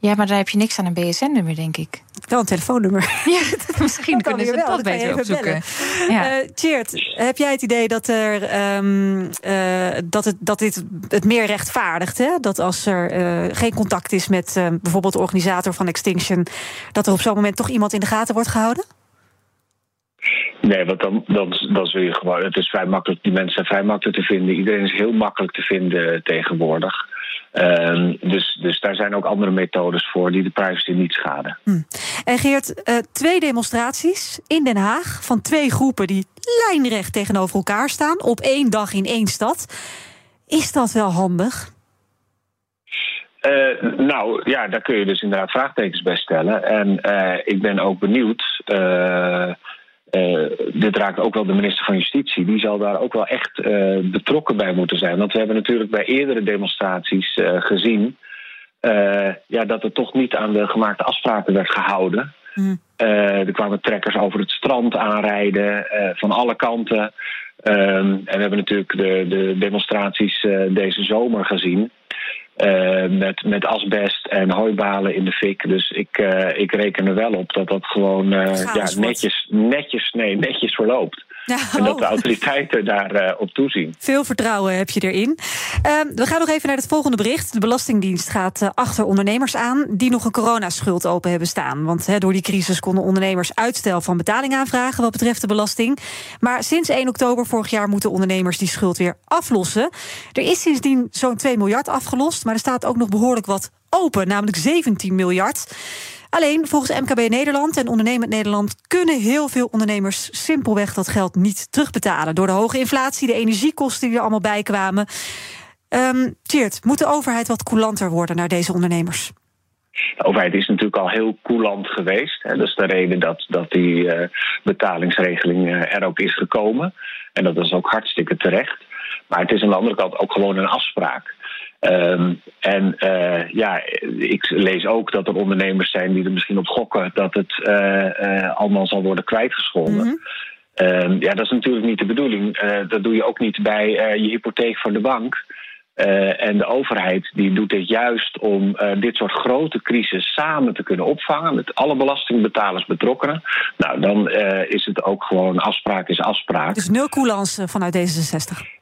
Ja, maar daar heb je niks aan een BSN-nummer, denk ik. Wel een telefoonnummer. Ja, misschien Dat kunnen ze wel, dat dan kan je beter opzoeken. bellen. Ja. Eh, Tjeerd, heb jij het idee dat, er, ehm, eh, dat, het, dat dit het meer rechtvaardigt? Hè? Dat als er eh, geen contact is met eh, bijvoorbeeld de organisator van Extinction... dat er op zo'n moment toch iemand in de gaten wordt gehouden? Nee, want dan, dan, dan zul je gewoon. Het is vrij makkelijk. Die mensen zijn vrij makkelijk te vinden. Iedereen is heel makkelijk te vinden tegenwoordig. Ehm, dus, dus daar zijn ook andere methodes voor die de privacy niet schaden. En Geert, eh, twee demonstraties in Den Haag van twee groepen die lijnrecht tegenover elkaar staan op één dag in één stad. Is dat wel handig? Eh, nou ja, daar kun je dus inderdaad vraagtekens bij stellen. En eh, ik ben ook benieuwd. Eh, dit raakt ook wel de minister van Justitie. Die zal daar ook wel echt eh, betrokken bij moeten zijn. Want we hebben natuurlijk bij eerdere demonstraties eh, gezien. ja, dat er toch niet aan de gemaakte afspraken werd gehouden. Eh, er kwamen trekkers over het strand aanrijden, van alle kanten. Ehm, en we hebben natuurlijk de, de demonstraties deze zomer gezien. Eh, met, met asbest en hooibalen in de fik. Dus ik, eh, ik reken er wel op dat dat gewoon eh, ja, netjes, netjes, nee, netjes verloopt. Ja, En dat oh. de autoriteiten daarop op toezien. Veel vertrouwen heb je erin. Ehm, we gaan nog even naar het volgende bericht. De Belastingdienst gaat eh, achter ondernemers aan die nog een coronaschuld open hebben staan. Want door die crisis konden ondernemers uitstel van betaling aanvragen wat betreft de belasting. Maar sinds 1 oktober vorig jaar moeten ondernemers die schuld weer aflossen. Er is sindsdien zo'n 2 miljard afgelost, maar er staat ook nog behoorlijk wat open, namelijk 17 miljard. Alleen volgens MKB Nederland en Ondernemend Nederland kunnen heel veel ondernemers simpelweg dat geld niet terugbetalen. Door de hoge inflatie, de energiekosten die er allemaal bij kwamen. Tjeerd, moet de overheid wat coulanter worden naar deze ondernemers? De overheid is natuurlijk al heel coulant geweest. Hè. Dat is de reden dat, dat die eh, betalingsregeling eh, er ook is gekomen. En dat is ook hartstikke terecht. Maar het is aan de andere kant ook gewoon een afspraak. Ehm, en eh, ja, ik lees ook dat er ondernemers zijn die er misschien op gokken dat het eh, eh, allemaal zal worden kwijtgescholden. Ehm, ja, dat is natuurlijk niet de bedoeling. Dat doe je ook niet bij je hypotheek van de bank. En de overheid die doet dit juist om dit soort grote crisis samen te kunnen opvangen. Met alle belastingbetalers betrokkenen. Nou, dan is het ook gewoon afspraak is afspraak. Dus nul coulance vanuit D66.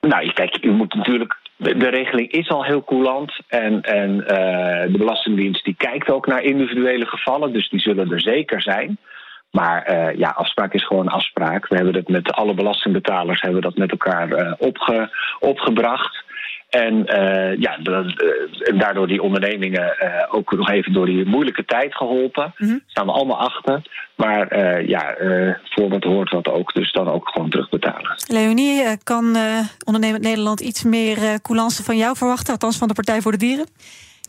Nou, kijk, u moet natuurlijk. De, regeling is al heel coulant. En, en eh, de Belastingdienst die kijkt ook naar individuele gevallen. Dus die zullen er zeker zijn. Maar eh, ja, afspraak is gewoon afspraak. We hebben dat met alle belastingbetalers hebben dat met elkaar eh, opge, opgebracht. En eh, ja, eh, daardoor die ondernemingen eh, ook nog even door die moeilijke tijd geholpen. Staan we allemaal achter. Maar ja, voor wat hoort wat ook. Dus dan ook gewoon terugbetalen. Leonie, kan Ondernemend Nederland iets meer coulance van jou verwachten? Althans van de Partij voor de Dieren?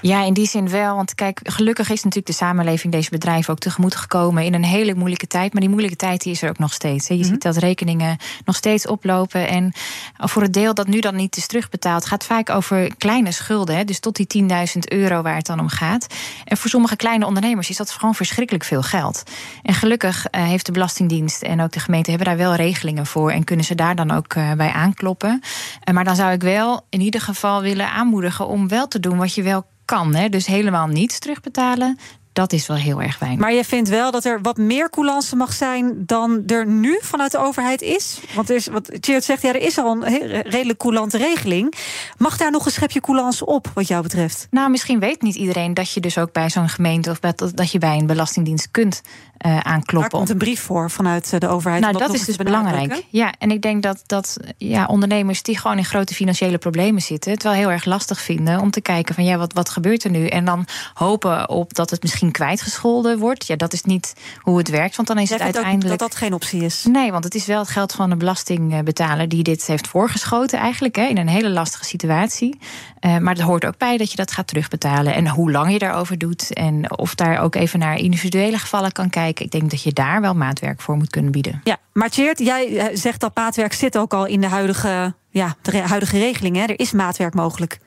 Ja, in die zin wel. Want kijk, gelukkig is natuurlijk de samenleving deze bedrijven ook tegemoet gekomen in een hele moeilijke tijd. Maar die moeilijke tijd die is er ook nog steeds. hè. Je ziet dat rekeningen nog steeds oplopen. En voor het deel dat nu dan niet is terugbetaald, gaat vaak over kleine schulden. Hè. Dus tot die 10.000 euro waar het dan om gaat. En voor sommige kleine ondernemers is dat gewoon verschrikkelijk veel geld. En gelukkig eh, heeft de Belastingdienst en ook de gemeente hebben daar wel regelingen voor. En kunnen ze daar dan ook eh, bij aankloppen. Eh, maar dan zou ik wel in ieder geval willen aanmoedigen om wel te doen wat je wel kan. Hè? Dus helemaal niets terugbetalen. Dat is wel heel erg weinig. Maar je vindt wel dat er wat meer coulance mag zijn dan er nu vanuit de overheid is? Want er is, wat Tjeerd zegt, ja, er is al een redelijk coulante regeling. Mag daar nog een schepje coulance op, wat jou betreft? Nou, misschien weet niet iedereen dat je dus ook bij zo'n gemeente of dat je bij een belastingdienst kunt Daar aankloppen. komt een brief voor vanuit eh, de overheid. Nou, dat is dus belangrijk. Ja, en ik denk dat, dat ja, ondernemers die gewoon in grote financiële problemen zitten, het wel heel erg lastig vinden om te kijken van ja, wat, wat gebeurt er nu? En dan hopen op dat het misschien kwijtgescholden wordt. Ja, dat is niet hoe het werkt, want dan is Jij het uiteindelijk. dat dat geen optie is? Nee, want het is wel het geld van de belastingbetaler die dit heeft voorgeschoten, eigenlijk, hè, in een hele lastige situatie. Eh, maar het hoort ook bij dat je dat gaat terugbetalen. En hoe lang je daarover doet en of daar ook even naar individuele gevallen kan kijken. Ik denk dat je daar wel maatwerk voor moet kunnen bieden. Ja, maar Tjeerd, jij eh, zegt dat maatwerk zit ook al in de huidige, ja, de huidige regeling. Hè? Er is maatwerk mogelijk.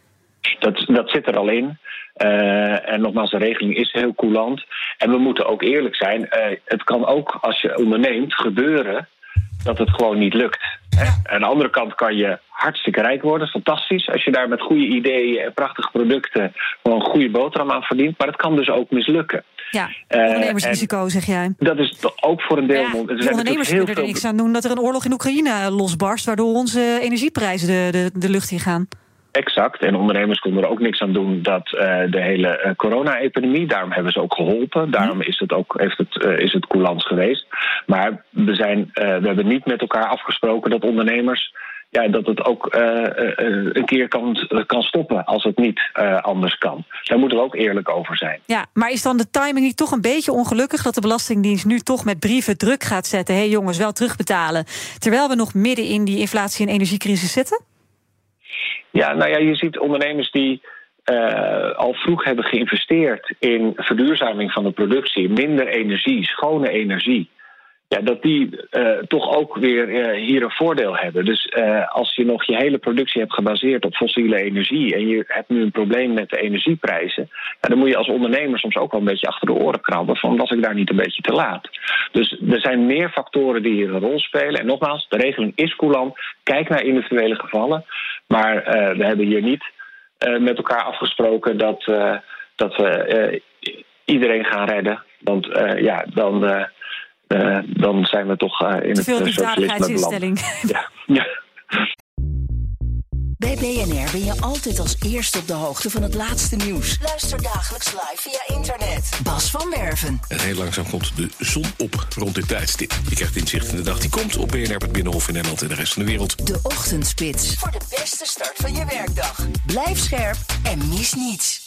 Dat, dat zit er al in. Eh, en nogmaals, de regeling is heel coulant. En we moeten ook eerlijk zijn. eh, het kan ook, als je onderneemt, gebeuren dat het gewoon niet lukt. Hè? Aan de andere kant kan je hartstikke rijk worden, fantastisch. Als je daar met goede ideeën en prachtige producten gewoon een goede boterham aan verdient. Maar het kan dus ook mislukken. Ja, Eh, ondernemersrisico, zeg jij. Dat is ook voor een deel. er De ondernemers kunnen heel er niks aan doen dat er een oorlog in Oekraïne losbarst, waardoor onze energieprijzen de, de, de lucht in gaan. Exact. En ondernemers konden er ook niks aan doen dat eh, de hele eh, corona-epidemie, daarom hebben ze ook geholpen. Daarom is het ook heeft het, eh, is het coulants geweest. Maar we, zijn, we hebben niet met elkaar afgesproken dat ondernemers. Ja, dat het ook een keer kan, kan stoppen als het niet anders kan. Daar moeten we ook eerlijk over zijn. Ja, maar is dan de timing niet toch een beetje ongelukkig dat de Belastingdienst nu toch met brieven druk gaat zetten? Hé hey jongens, wel terugbetalen. Terwijl we nog midden in die inflatie- en energiecrisis zitten? Ja, nou ja, je ziet ondernemers die eh, al vroeg hebben geïnvesteerd in verduurzaming van de productie, minder energie, schone energie. Ja, dat die eh, toch ook weer eh, hier een voordeel hebben. Dus eh, als je nog je hele productie hebt gebaseerd op fossiele energie en je hebt nu een probleem met de energieprijzen, ja, dan moet je als ondernemer soms ook wel een beetje achter de oren krabben van was ik daar niet een beetje te laat. Dus er zijn meer factoren die hier een rol spelen. En nogmaals, de regeling is coulant. Kijk naar individuele gevallen. Maar we hebben hier niet met elkaar afgesproken dat, dat we iedereen gaan redden. Want ja, dan, eh, dan zijn we toch eh, in Te het veel eh, socialisme. Ja. ja. Bij BNR ben je altijd als eerste op de hoogte van het laatste nieuws. Luister dagelijks live via internet. Bas van Werven. En heel langzaam komt de zon op rond dit tijdstip. Je krijgt inzicht in de dag die komt op BNR, het Binnenhof in Nederland en de rest van de wereld. De Ochtendspits. Voor de beste start van je werkdag. Blijf scherp en mis niets.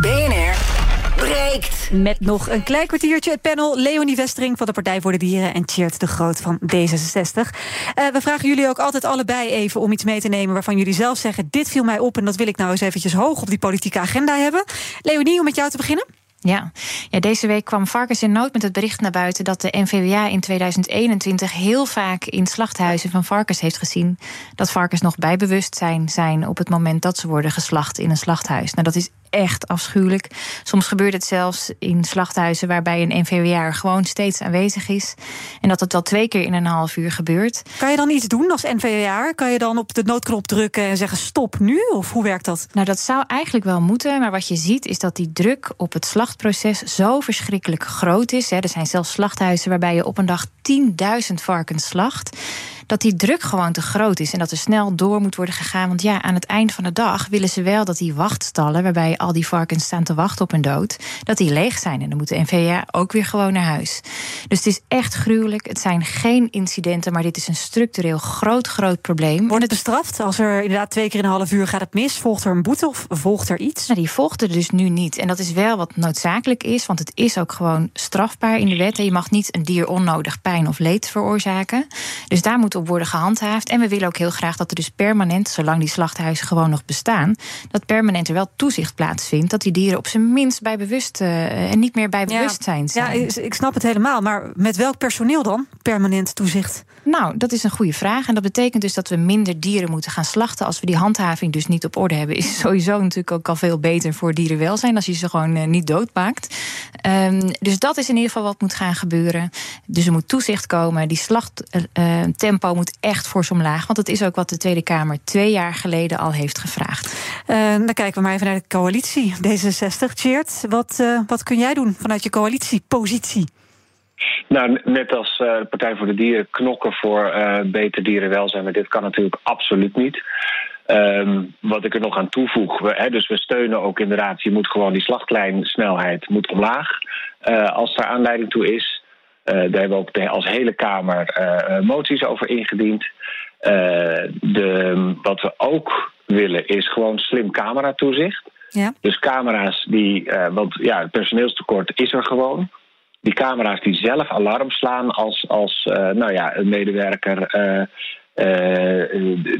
BNR breekt. Met nog een klein kwartiertje het panel Leonie Westering van de Partij voor de Dieren en Tjeerd de Groot van D66. Eh, we vragen jullie ook altijd allebei even om iets mee te nemen waarvan jullie zelf zeggen: dit viel mij op en dat wil ik nou eens eventjes hoog op die politieke agenda hebben. Leonie, om met jou te beginnen. Ja. ja, deze week kwam Varkens in Nood met het bericht naar buiten dat de NVWA in 2021 heel vaak in slachthuizen van varkens heeft gezien dat varkens nog bij bewustzijn zijn op het moment dat ze worden geslacht in een slachthuis. Nou, dat is echt afschuwelijk. Soms gebeurt het zelfs in slachthuizen waarbij een NVWA gewoon steeds aanwezig is. En dat het wel twee keer in een half uur gebeurt. Kan je dan iets doen als NVWA? Kan je dan op de noodknop drukken en zeggen stop nu? Of hoe werkt dat? Nou, dat zou eigenlijk wel moeten. Maar wat je ziet is dat die druk op het slachtproces zo verschrikkelijk groot is. Hè. Er zijn zelfs slachthuizen waarbij je op een dag 10.000 varkens slacht. Dat die druk gewoon te groot is en dat er snel door moet worden gegaan. Want ja, aan het eind van de dag willen ze wel dat die wachtstallen, waarbij al die varkens staan te wachten op hun dood, dat die leeg zijn. En dan moet de NVA ook weer gewoon naar huis. Dus het is echt gruwelijk. Het zijn geen incidenten, maar dit is een structureel groot, groot probleem. Wordt het bestraft als er inderdaad twee keer in een half uur gaat het mis? Volgt er een boete of volgt er iets? Nou, die volgt er dus nu niet. En dat is wel wat noodzakelijk is, want het is ook gewoon strafbaar in de wet. En je mag niet een dier onnodig pijn of leed veroorzaken. Dus daar moet op worden gehandhaafd. En we willen ook heel graag dat er dus permanent, zolang die slachthuizen gewoon nog bestaan, dat permanent er wel toezicht plaatsvindt. Dat die dieren op zijn minst bij bewust eh, en niet meer bij bewustzijn zijn. Ja, ik snap het helemaal. Maar met welk personeel dan? Permanent toezicht? Nou, dat is een goede vraag. En dat betekent dus dat we minder dieren moeten gaan slachten. Als we die handhaving dus niet op orde hebben, is sowieso natuurlijk ook al veel beter voor dierenwelzijn als je ze gewoon eh, niet doodmaakt. Um, dus dat is in ieder geval wat moet gaan gebeuren. Dus er moet toezicht komen. Die slachttempo uh, moet echt fors omlaag. Want dat is ook wat de Tweede Kamer twee jaar geleden al heeft gevraagd. Dan kijken we maar even naar de coalitie. D66, Cheert. Wat, wat kun jij doen vanuit je coalitiepositie? Nou, net als uh, de Partij voor de Dieren knokken voor uh, beter dierenwelzijn, maar dit kan natuurlijk absoluut niet. Um, wat ik er nog aan toevoeg, we, hè, dus we steunen ook inderdaad, je moet gewoon die slachtlijnsnelheid moet omlaag uh, als daar aanleiding toe is. daar hebben we ook de, als hele Kamer moties over ingediend. de, wat we ook willen is gewoon slim cameratoezicht. Ja. Dus camera's die, want ja, het personeelstekort is er gewoon die camera's die zelf alarm slaan als, als uh, nou ja, een medewerker uh, uh,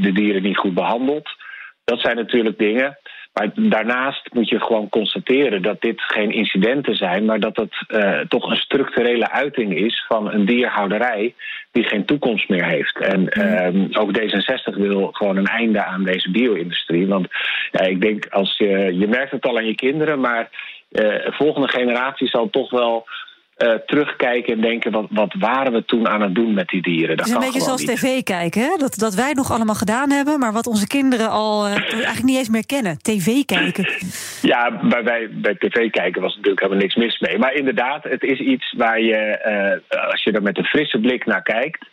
de dieren niet goed behandelt. Dat zijn natuurlijk dingen. Maar daarnaast moet je gewoon constateren dat dit geen incidenten zijn, maar dat het toch een structurele uiting is van een dierhouderij die geen toekomst meer heeft. En ook D66 wil gewoon een einde aan deze bio-industrie. Want ja, ik denk, als je, je merkt het al aan je kinderen, maar volgende generatie zal toch wel eh, terugkijken en denken: wat, wat waren we toen aan het doen met die dieren? Dat is een beetje zoals tv kijken, hè? Dat, dat wij nog allemaal gedaan hebben, maar wat onze kinderen al uh, eigenlijk niet eens meer kennen. TV kijken. Ja, bij, bij, bij tv kijken was natuurlijk helemaal niks mis mee. Maar inderdaad, het is iets waar je, uh, als je er met een frisse blik naar kijkt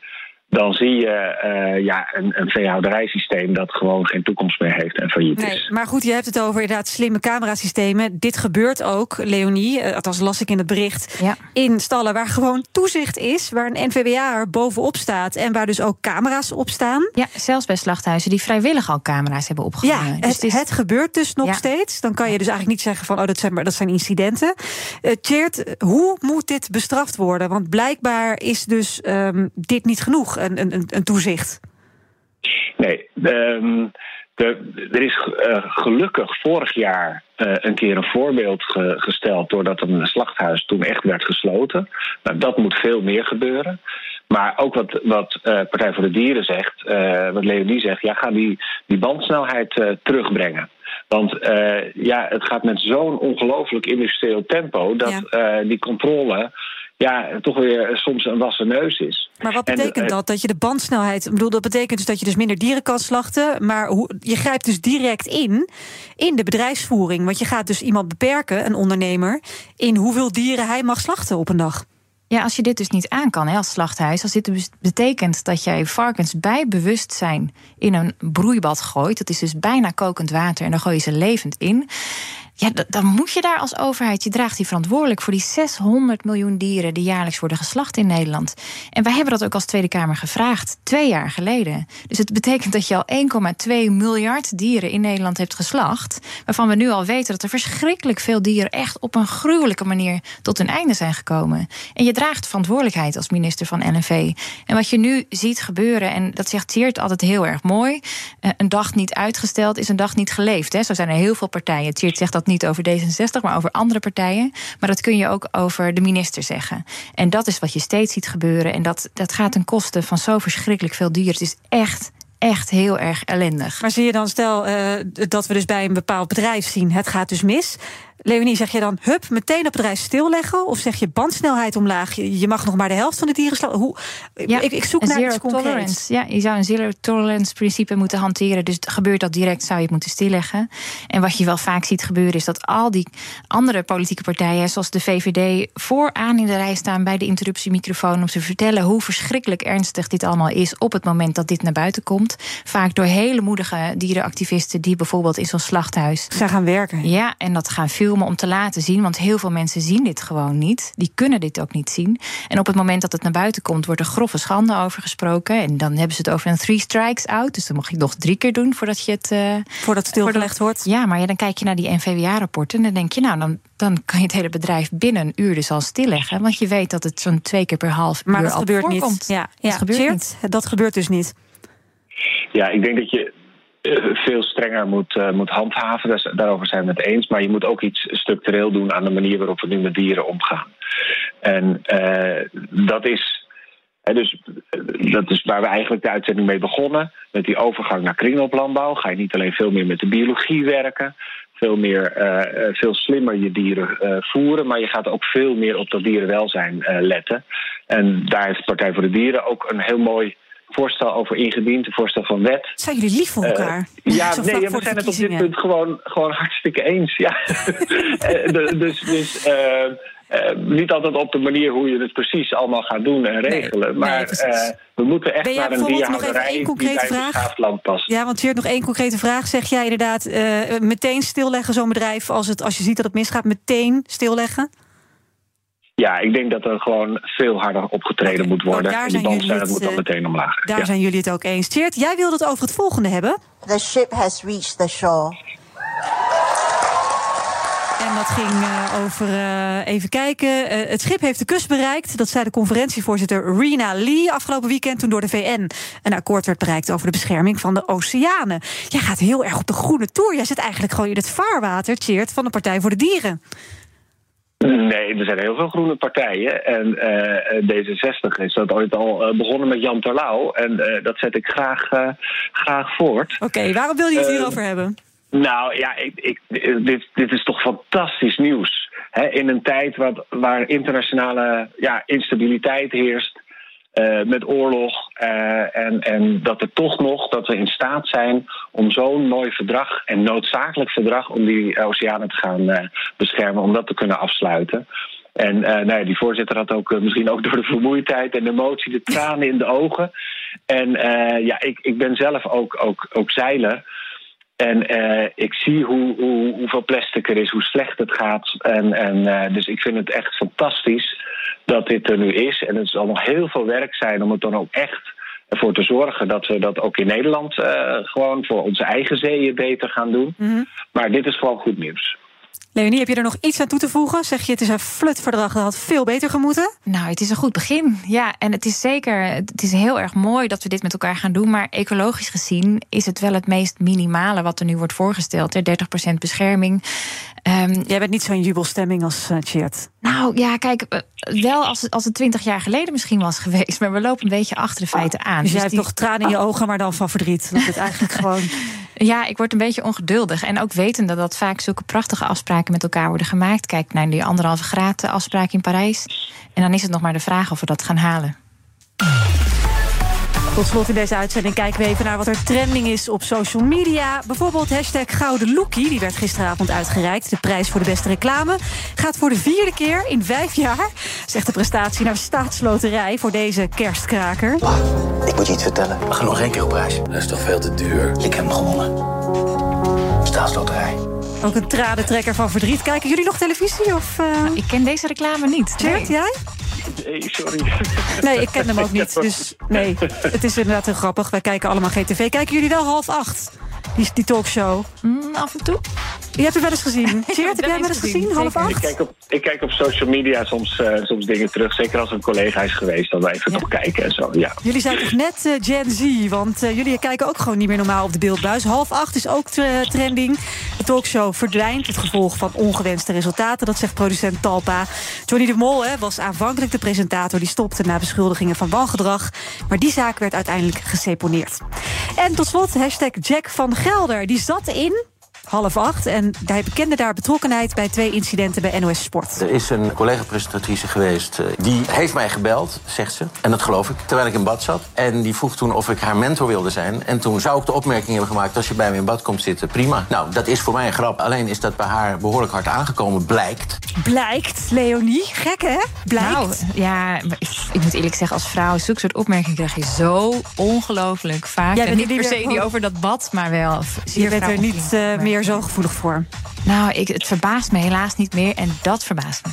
dan zie je uh, ja, een, een veehouderijsysteem dat gewoon geen toekomst meer heeft en failliet nee, is. Maar goed, je hebt het over inderdaad slimme camerasystemen. Dit gebeurt ook, Leonie, uh, althans las ik in het bericht, ja. in stallen waar gewoon toezicht is, waar een NVWA er bovenop staat en waar dus ook camera's op staan. Ja, zelfs bij slachthuizen die vrijwillig al camera's hebben opgehangen. Ja, dus het, is... het, gebeurt dus nog ja. steeds. Dan kan je dus eigenlijk niet zeggen van, oh, dat zijn, dat zijn incidenten. Uh, Tjeerd, hoe moet dit bestraft worden? Want blijkbaar is dus um, dit niet genoeg een, een, een toezicht? Nee, um, de, er is uh, gelukkig vorig jaar uh, een keer een voorbeeld ge, gesteld doordat een slachthuis toen echt werd gesloten. Nou, dat moet veel meer gebeuren. Maar ook wat, wat uh, Partij voor de Dieren zegt, wat Leonie zegt, ja, ga die, die bandsnelheid terugbrengen. Want ja, het gaat met zo'n ongelooflijk industrieel tempo dat ja. die controle ja, toch weer soms een wassen neus is. Maar wat betekent en, dat? Dat je de bandsnelheid. Ik bedoel, dat betekent dus dat je dus minder dieren kan slachten. Maar hoe, je grijpt dus direct in in de bedrijfsvoering. Want je gaat dus iemand beperken, een ondernemer, in hoeveel dieren hij mag slachten op een dag. Ja, als je dit dus niet aan kan hè, als slachthuis, als dit dus betekent dat jij varkens bij bewustzijn in een broeibad gooit, dat is dus bijna kokend water en dan gooi je ze levend in. Ja, dan moet je daar als overheid, je draagt die verantwoordelijk voor die 600 miljoen dieren die jaarlijks worden geslacht in Nederland. En wij hebben dat ook als Tweede Kamer gevraagd, twee jaar geleden. Dus het betekent dat je al 1,2 miljard dieren in Nederland hebt geslacht. Waarvan we nu al weten dat er verschrikkelijk veel dieren echt op een gruwelijke manier tot hun einde zijn gekomen. En je draagt verantwoordelijkheid als minister van NNV. En wat je nu ziet gebeuren, en dat zegt Teert altijd heel erg mooi: eh, een dag niet uitgesteld is een dag niet geleefd. Hè. Zo zijn er heel veel partijen. Teert zegt dat niet over D66, maar over andere partijen. Maar dat kun je ook over de minister zeggen. En dat is wat je steeds ziet gebeuren. En dat, dat gaat ten koste van zo verschrikkelijk veel dieren. Het is echt echt heel erg ellendig. Maar zie je dan, stel uh, dat we dus bij een bepaald bedrijf zien, het gaat dus mis. Leonie, zeg je dan hup, meteen op het bedrijf stilleggen? Of zeg je bandsnelheid omlaag? Je mag nog maar de helft van de dieren slaan. Hoe, ja, ik, ik zoek naar zero tolerance. Ja, je zou een zero tolerance principe moeten hanteren. Dus gebeurt dat direct, zou je het moeten stilleggen. En wat je wel vaak ziet gebeuren, is dat al die andere politieke partijen, zoals de VVD, vooraan in de rij staan bij de interruptiemicrofoon om te vertellen hoe verschrikkelijk ernstig dit allemaal is op het moment dat dit naar buiten komt. Vaak door hele moedige dierenactivisten die bijvoorbeeld in zo'n slachthuis. Gaan werken. Ja, en dat gaan veel om te laten zien. Want heel veel mensen zien dit gewoon niet. Die kunnen dit ook niet zien. En op het moment dat het naar buiten komt, wordt er grove schande over gesproken. En dan hebben ze het over een three strikes out. Dus dan mag je nog drie keer doen voordat je het. Uh, voordat het stilgelegd wordt. Ja, maar ja, dan kijk je naar die NVWA-rapporten. En dan denk je, nou, dan, dan kan je het hele bedrijf binnen een uur dus al stilleggen. Want je weet dat het zo'n twee keer per half maar uur dat gebeurt voorkomt. niet. Ja, ja. Dat, gebeurt niet. dat gebeurt dus niet. Ja, ik denk dat je eh, veel strenger moet, uh, moet handhaven. Daarover zijn we het eens. Maar je moet ook iets structureel doen aan de manier waarop we nu met dieren omgaan. En uh, dat is. dus, dat is waar we eigenlijk de uitzending mee begonnen. Met die overgang naar kringlooplandbouw ga je niet alleen veel meer met de biologie werken. Veel, meer, veel slimmer je dieren voeren. Maar je gaat ook veel meer op dat dierenwelzijn letten. En daar heeft Partij voor de Dieren ook een heel mooi voorstel over ingediend, een voorstel van wet. Zijn jullie lief voor elkaar? Uh, ja, nee, we zijn het op dit punt gewoon, gewoon hartstikke eens. Ja. dus dus uh, uh, niet altijd op de manier hoe je het precies allemaal gaat doen en regelen. Nee, maar nee, we moeten echt naar een dierhouderij die bij land past. Ja, want hier nog één concrete vraag. Zeg jij inderdaad meteen stilleggen zo'n bedrijf als, het, als je ziet dat het misgaat, meteen stilleggen? Ja, ik denk dat er gewoon veel harder opgetreden moet worden. en die bandcijfer moet dan meteen omlaag. Daar ja. zijn jullie het ook eens. Tjeerd, jij wilde het over het volgende hebben. The ship has reached the shore. En dat ging uh, over, uh, even kijken. Uh, het schip heeft de kust bereikt. Dat zei de conferentievoorzitter Rena Lee afgelopen weekend... toen door de VN een akkoord werd bereikt over de bescherming van de oceanen. Jij gaat heel erg op de groene toer. Jij zit eigenlijk gewoon in het vaarwater, Tjeerd, van de Partij voor de Dieren. Nee, er zijn heel veel groene partijen. En uh, D66 is dat ooit al uh, begonnen met Jan Terlouw. En uh, dat zet ik graag, graag voort. Oké, okay, waarom wil je het hierover hebben? Nou ja, ik, ik, dit, dit is toch fantastisch nieuws. In een tijd wat, waar internationale ja, instabiliteit heerst. Eh, met oorlog. eh, en, en dat er toch nog dat we in staat zijn om zo'n mooi verdrag en noodzakelijk verdrag om die oceanen te gaan eh, beschermen, om dat te kunnen afsluiten. En nou ja, die voorzitter had ook misschien ook door de vermoeidheid en de emotie de tranen in de ogen. En ja, ik, ik ben zelf ook, ook, ook zeiler. En ik zie hoe, hoe, hoeveel plastic er is, hoe slecht het gaat. En, en, dus ik vind het echt fantastisch dat dit er nu is. En het zal nog heel veel werk zijn om het dan ook echt ervoor te zorgen dat we dat ook in Nederland eh, gewoon voor onze eigen zeeën beter gaan doen. Maar dit is gewoon goed nieuws. Leonie, heb je er nog iets aan toe te voegen? Zeg je het is een flutverdrag, dat had veel beter gemoeten? Nou, het is een goed begin. Ja, en het is zeker, het is heel erg mooi dat we dit met elkaar gaan doen. Maar ecologisch gezien is het wel het meest minimale wat er nu wordt voorgesteld. hè. 30% bescherming. Ehm, Jij bent niet zo'n jubelstemming als uh, Tjeerd. nou ja, kijk, eh, wel als, het- als het 20 jaar geleden misschien was geweest. Maar we lopen een beetje achter de feiten aan. Dus jij hebt die- toch tranen in je ogen, maar dan van verdriet. Dat het eigenlijk gewoon... Ja, ik word een beetje ongeduldig. En ook wetende dat vaak zulke prachtige afspraken met elkaar worden gemaakt. Kijk naar die anderhalve graad afspraak in Parijs. En dan is het nog maar de vraag of we dat gaan halen. Tot slot in deze uitzending kijken we even naar wat er trending is op social media. Bijvoorbeeld hashtag Gouden die werd gisteravond uitgereikt. De prijs voor de beste reclame gaat voor de vierde keer in vijf jaar. Zegt de prestatie naar staatsloterij voor deze kerstkraker. Ik moet je iets vertellen. We gaan nog één keer op reis. Dat is toch veel te duur? Ik heb hem gewonnen. Staatsloterij. Ook een tradentrekker van verdriet. Kijken jullie nog televisie? Of, eh? Ik ken deze reclame niet. Tjeerd, jij? Nee, sorry. Nee, ik ken hem ook niet. Dus nee, het is inderdaad heel grappig. Wij kijken allemaal GTV. Kijken jullie wel half acht? Die, die talkshow. Mm, af en toe. Je hebt het wel eens gezien. Tjeerd, heb jij hem wel eens gezien, gezien? Half zeker. Ik acht? kijk, op, ik kijk op social media soms, eh, soms dingen terug. Zeker als een collega is geweest, dan wij even nog kijken en zo. Ja. Jullie zijn toch net eh, Gen Z? Want eh, jullie kijken ook gewoon niet meer normaal op de beeldbuis. Half acht is ook trending. De talkshow verdwijnt. Het gevolg van ongewenste resultaten. Dat zegt producent Talpa. Johnny de Mol hè, was aanvankelijk de presentator. Die stopte na beschuldigingen van wangedrag. Maar die zaak werd uiteindelijk geseponeerd. En tot slot hashtag Jack van Gelder. Die zat in half acht. En hij bekende daar betrokkenheid bij twee incidenten bij NOS Sport. Er is een collega-presentatrice geweest. eh, die heeft mij gebeld, zegt ze. En dat geloof ik, terwijl ik in bad zat. En die vroeg toen of ik haar mentor wilde zijn. En toen zou ik de opmerking hebben gemaakt... als je bij me in bad komt zitten, prima. Nou, dat is voor mij een grap. Alleen is dat bij haar behoorlijk hard aangekomen, blijkt. Blijkt, Leonie. Gek, hè? Blijkt. Nou, ja, ik, moet eerlijk zeggen, als vrouw, zulke soort opmerkingen krijg je zo ongelooflijk vaak. Jij en niet er per se niet- die over dat bad, maar wel. Je bent er niet eh, meer zo gevoelig voor. Nou, ik, het verbaast me helaas niet meer en dat verbaast me.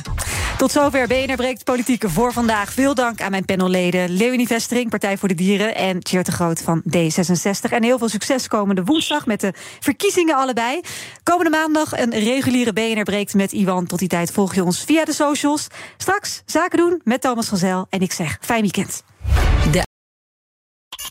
Tot zover BNR Breekt Politieke voor vandaag. Veel dank aan mijn panelleden Leonie Vestering, Partij voor de Dieren... en Tjeerd de Groot van D66. En heel veel succes komende woensdag met de verkiezingen allebei. Komende maandag een reguliere BNR Breekt met Iwan. Tot die tijd volg je ons via de socials. Straks zaken doen met Thomas Gazel. En ik zeg fijn weekend.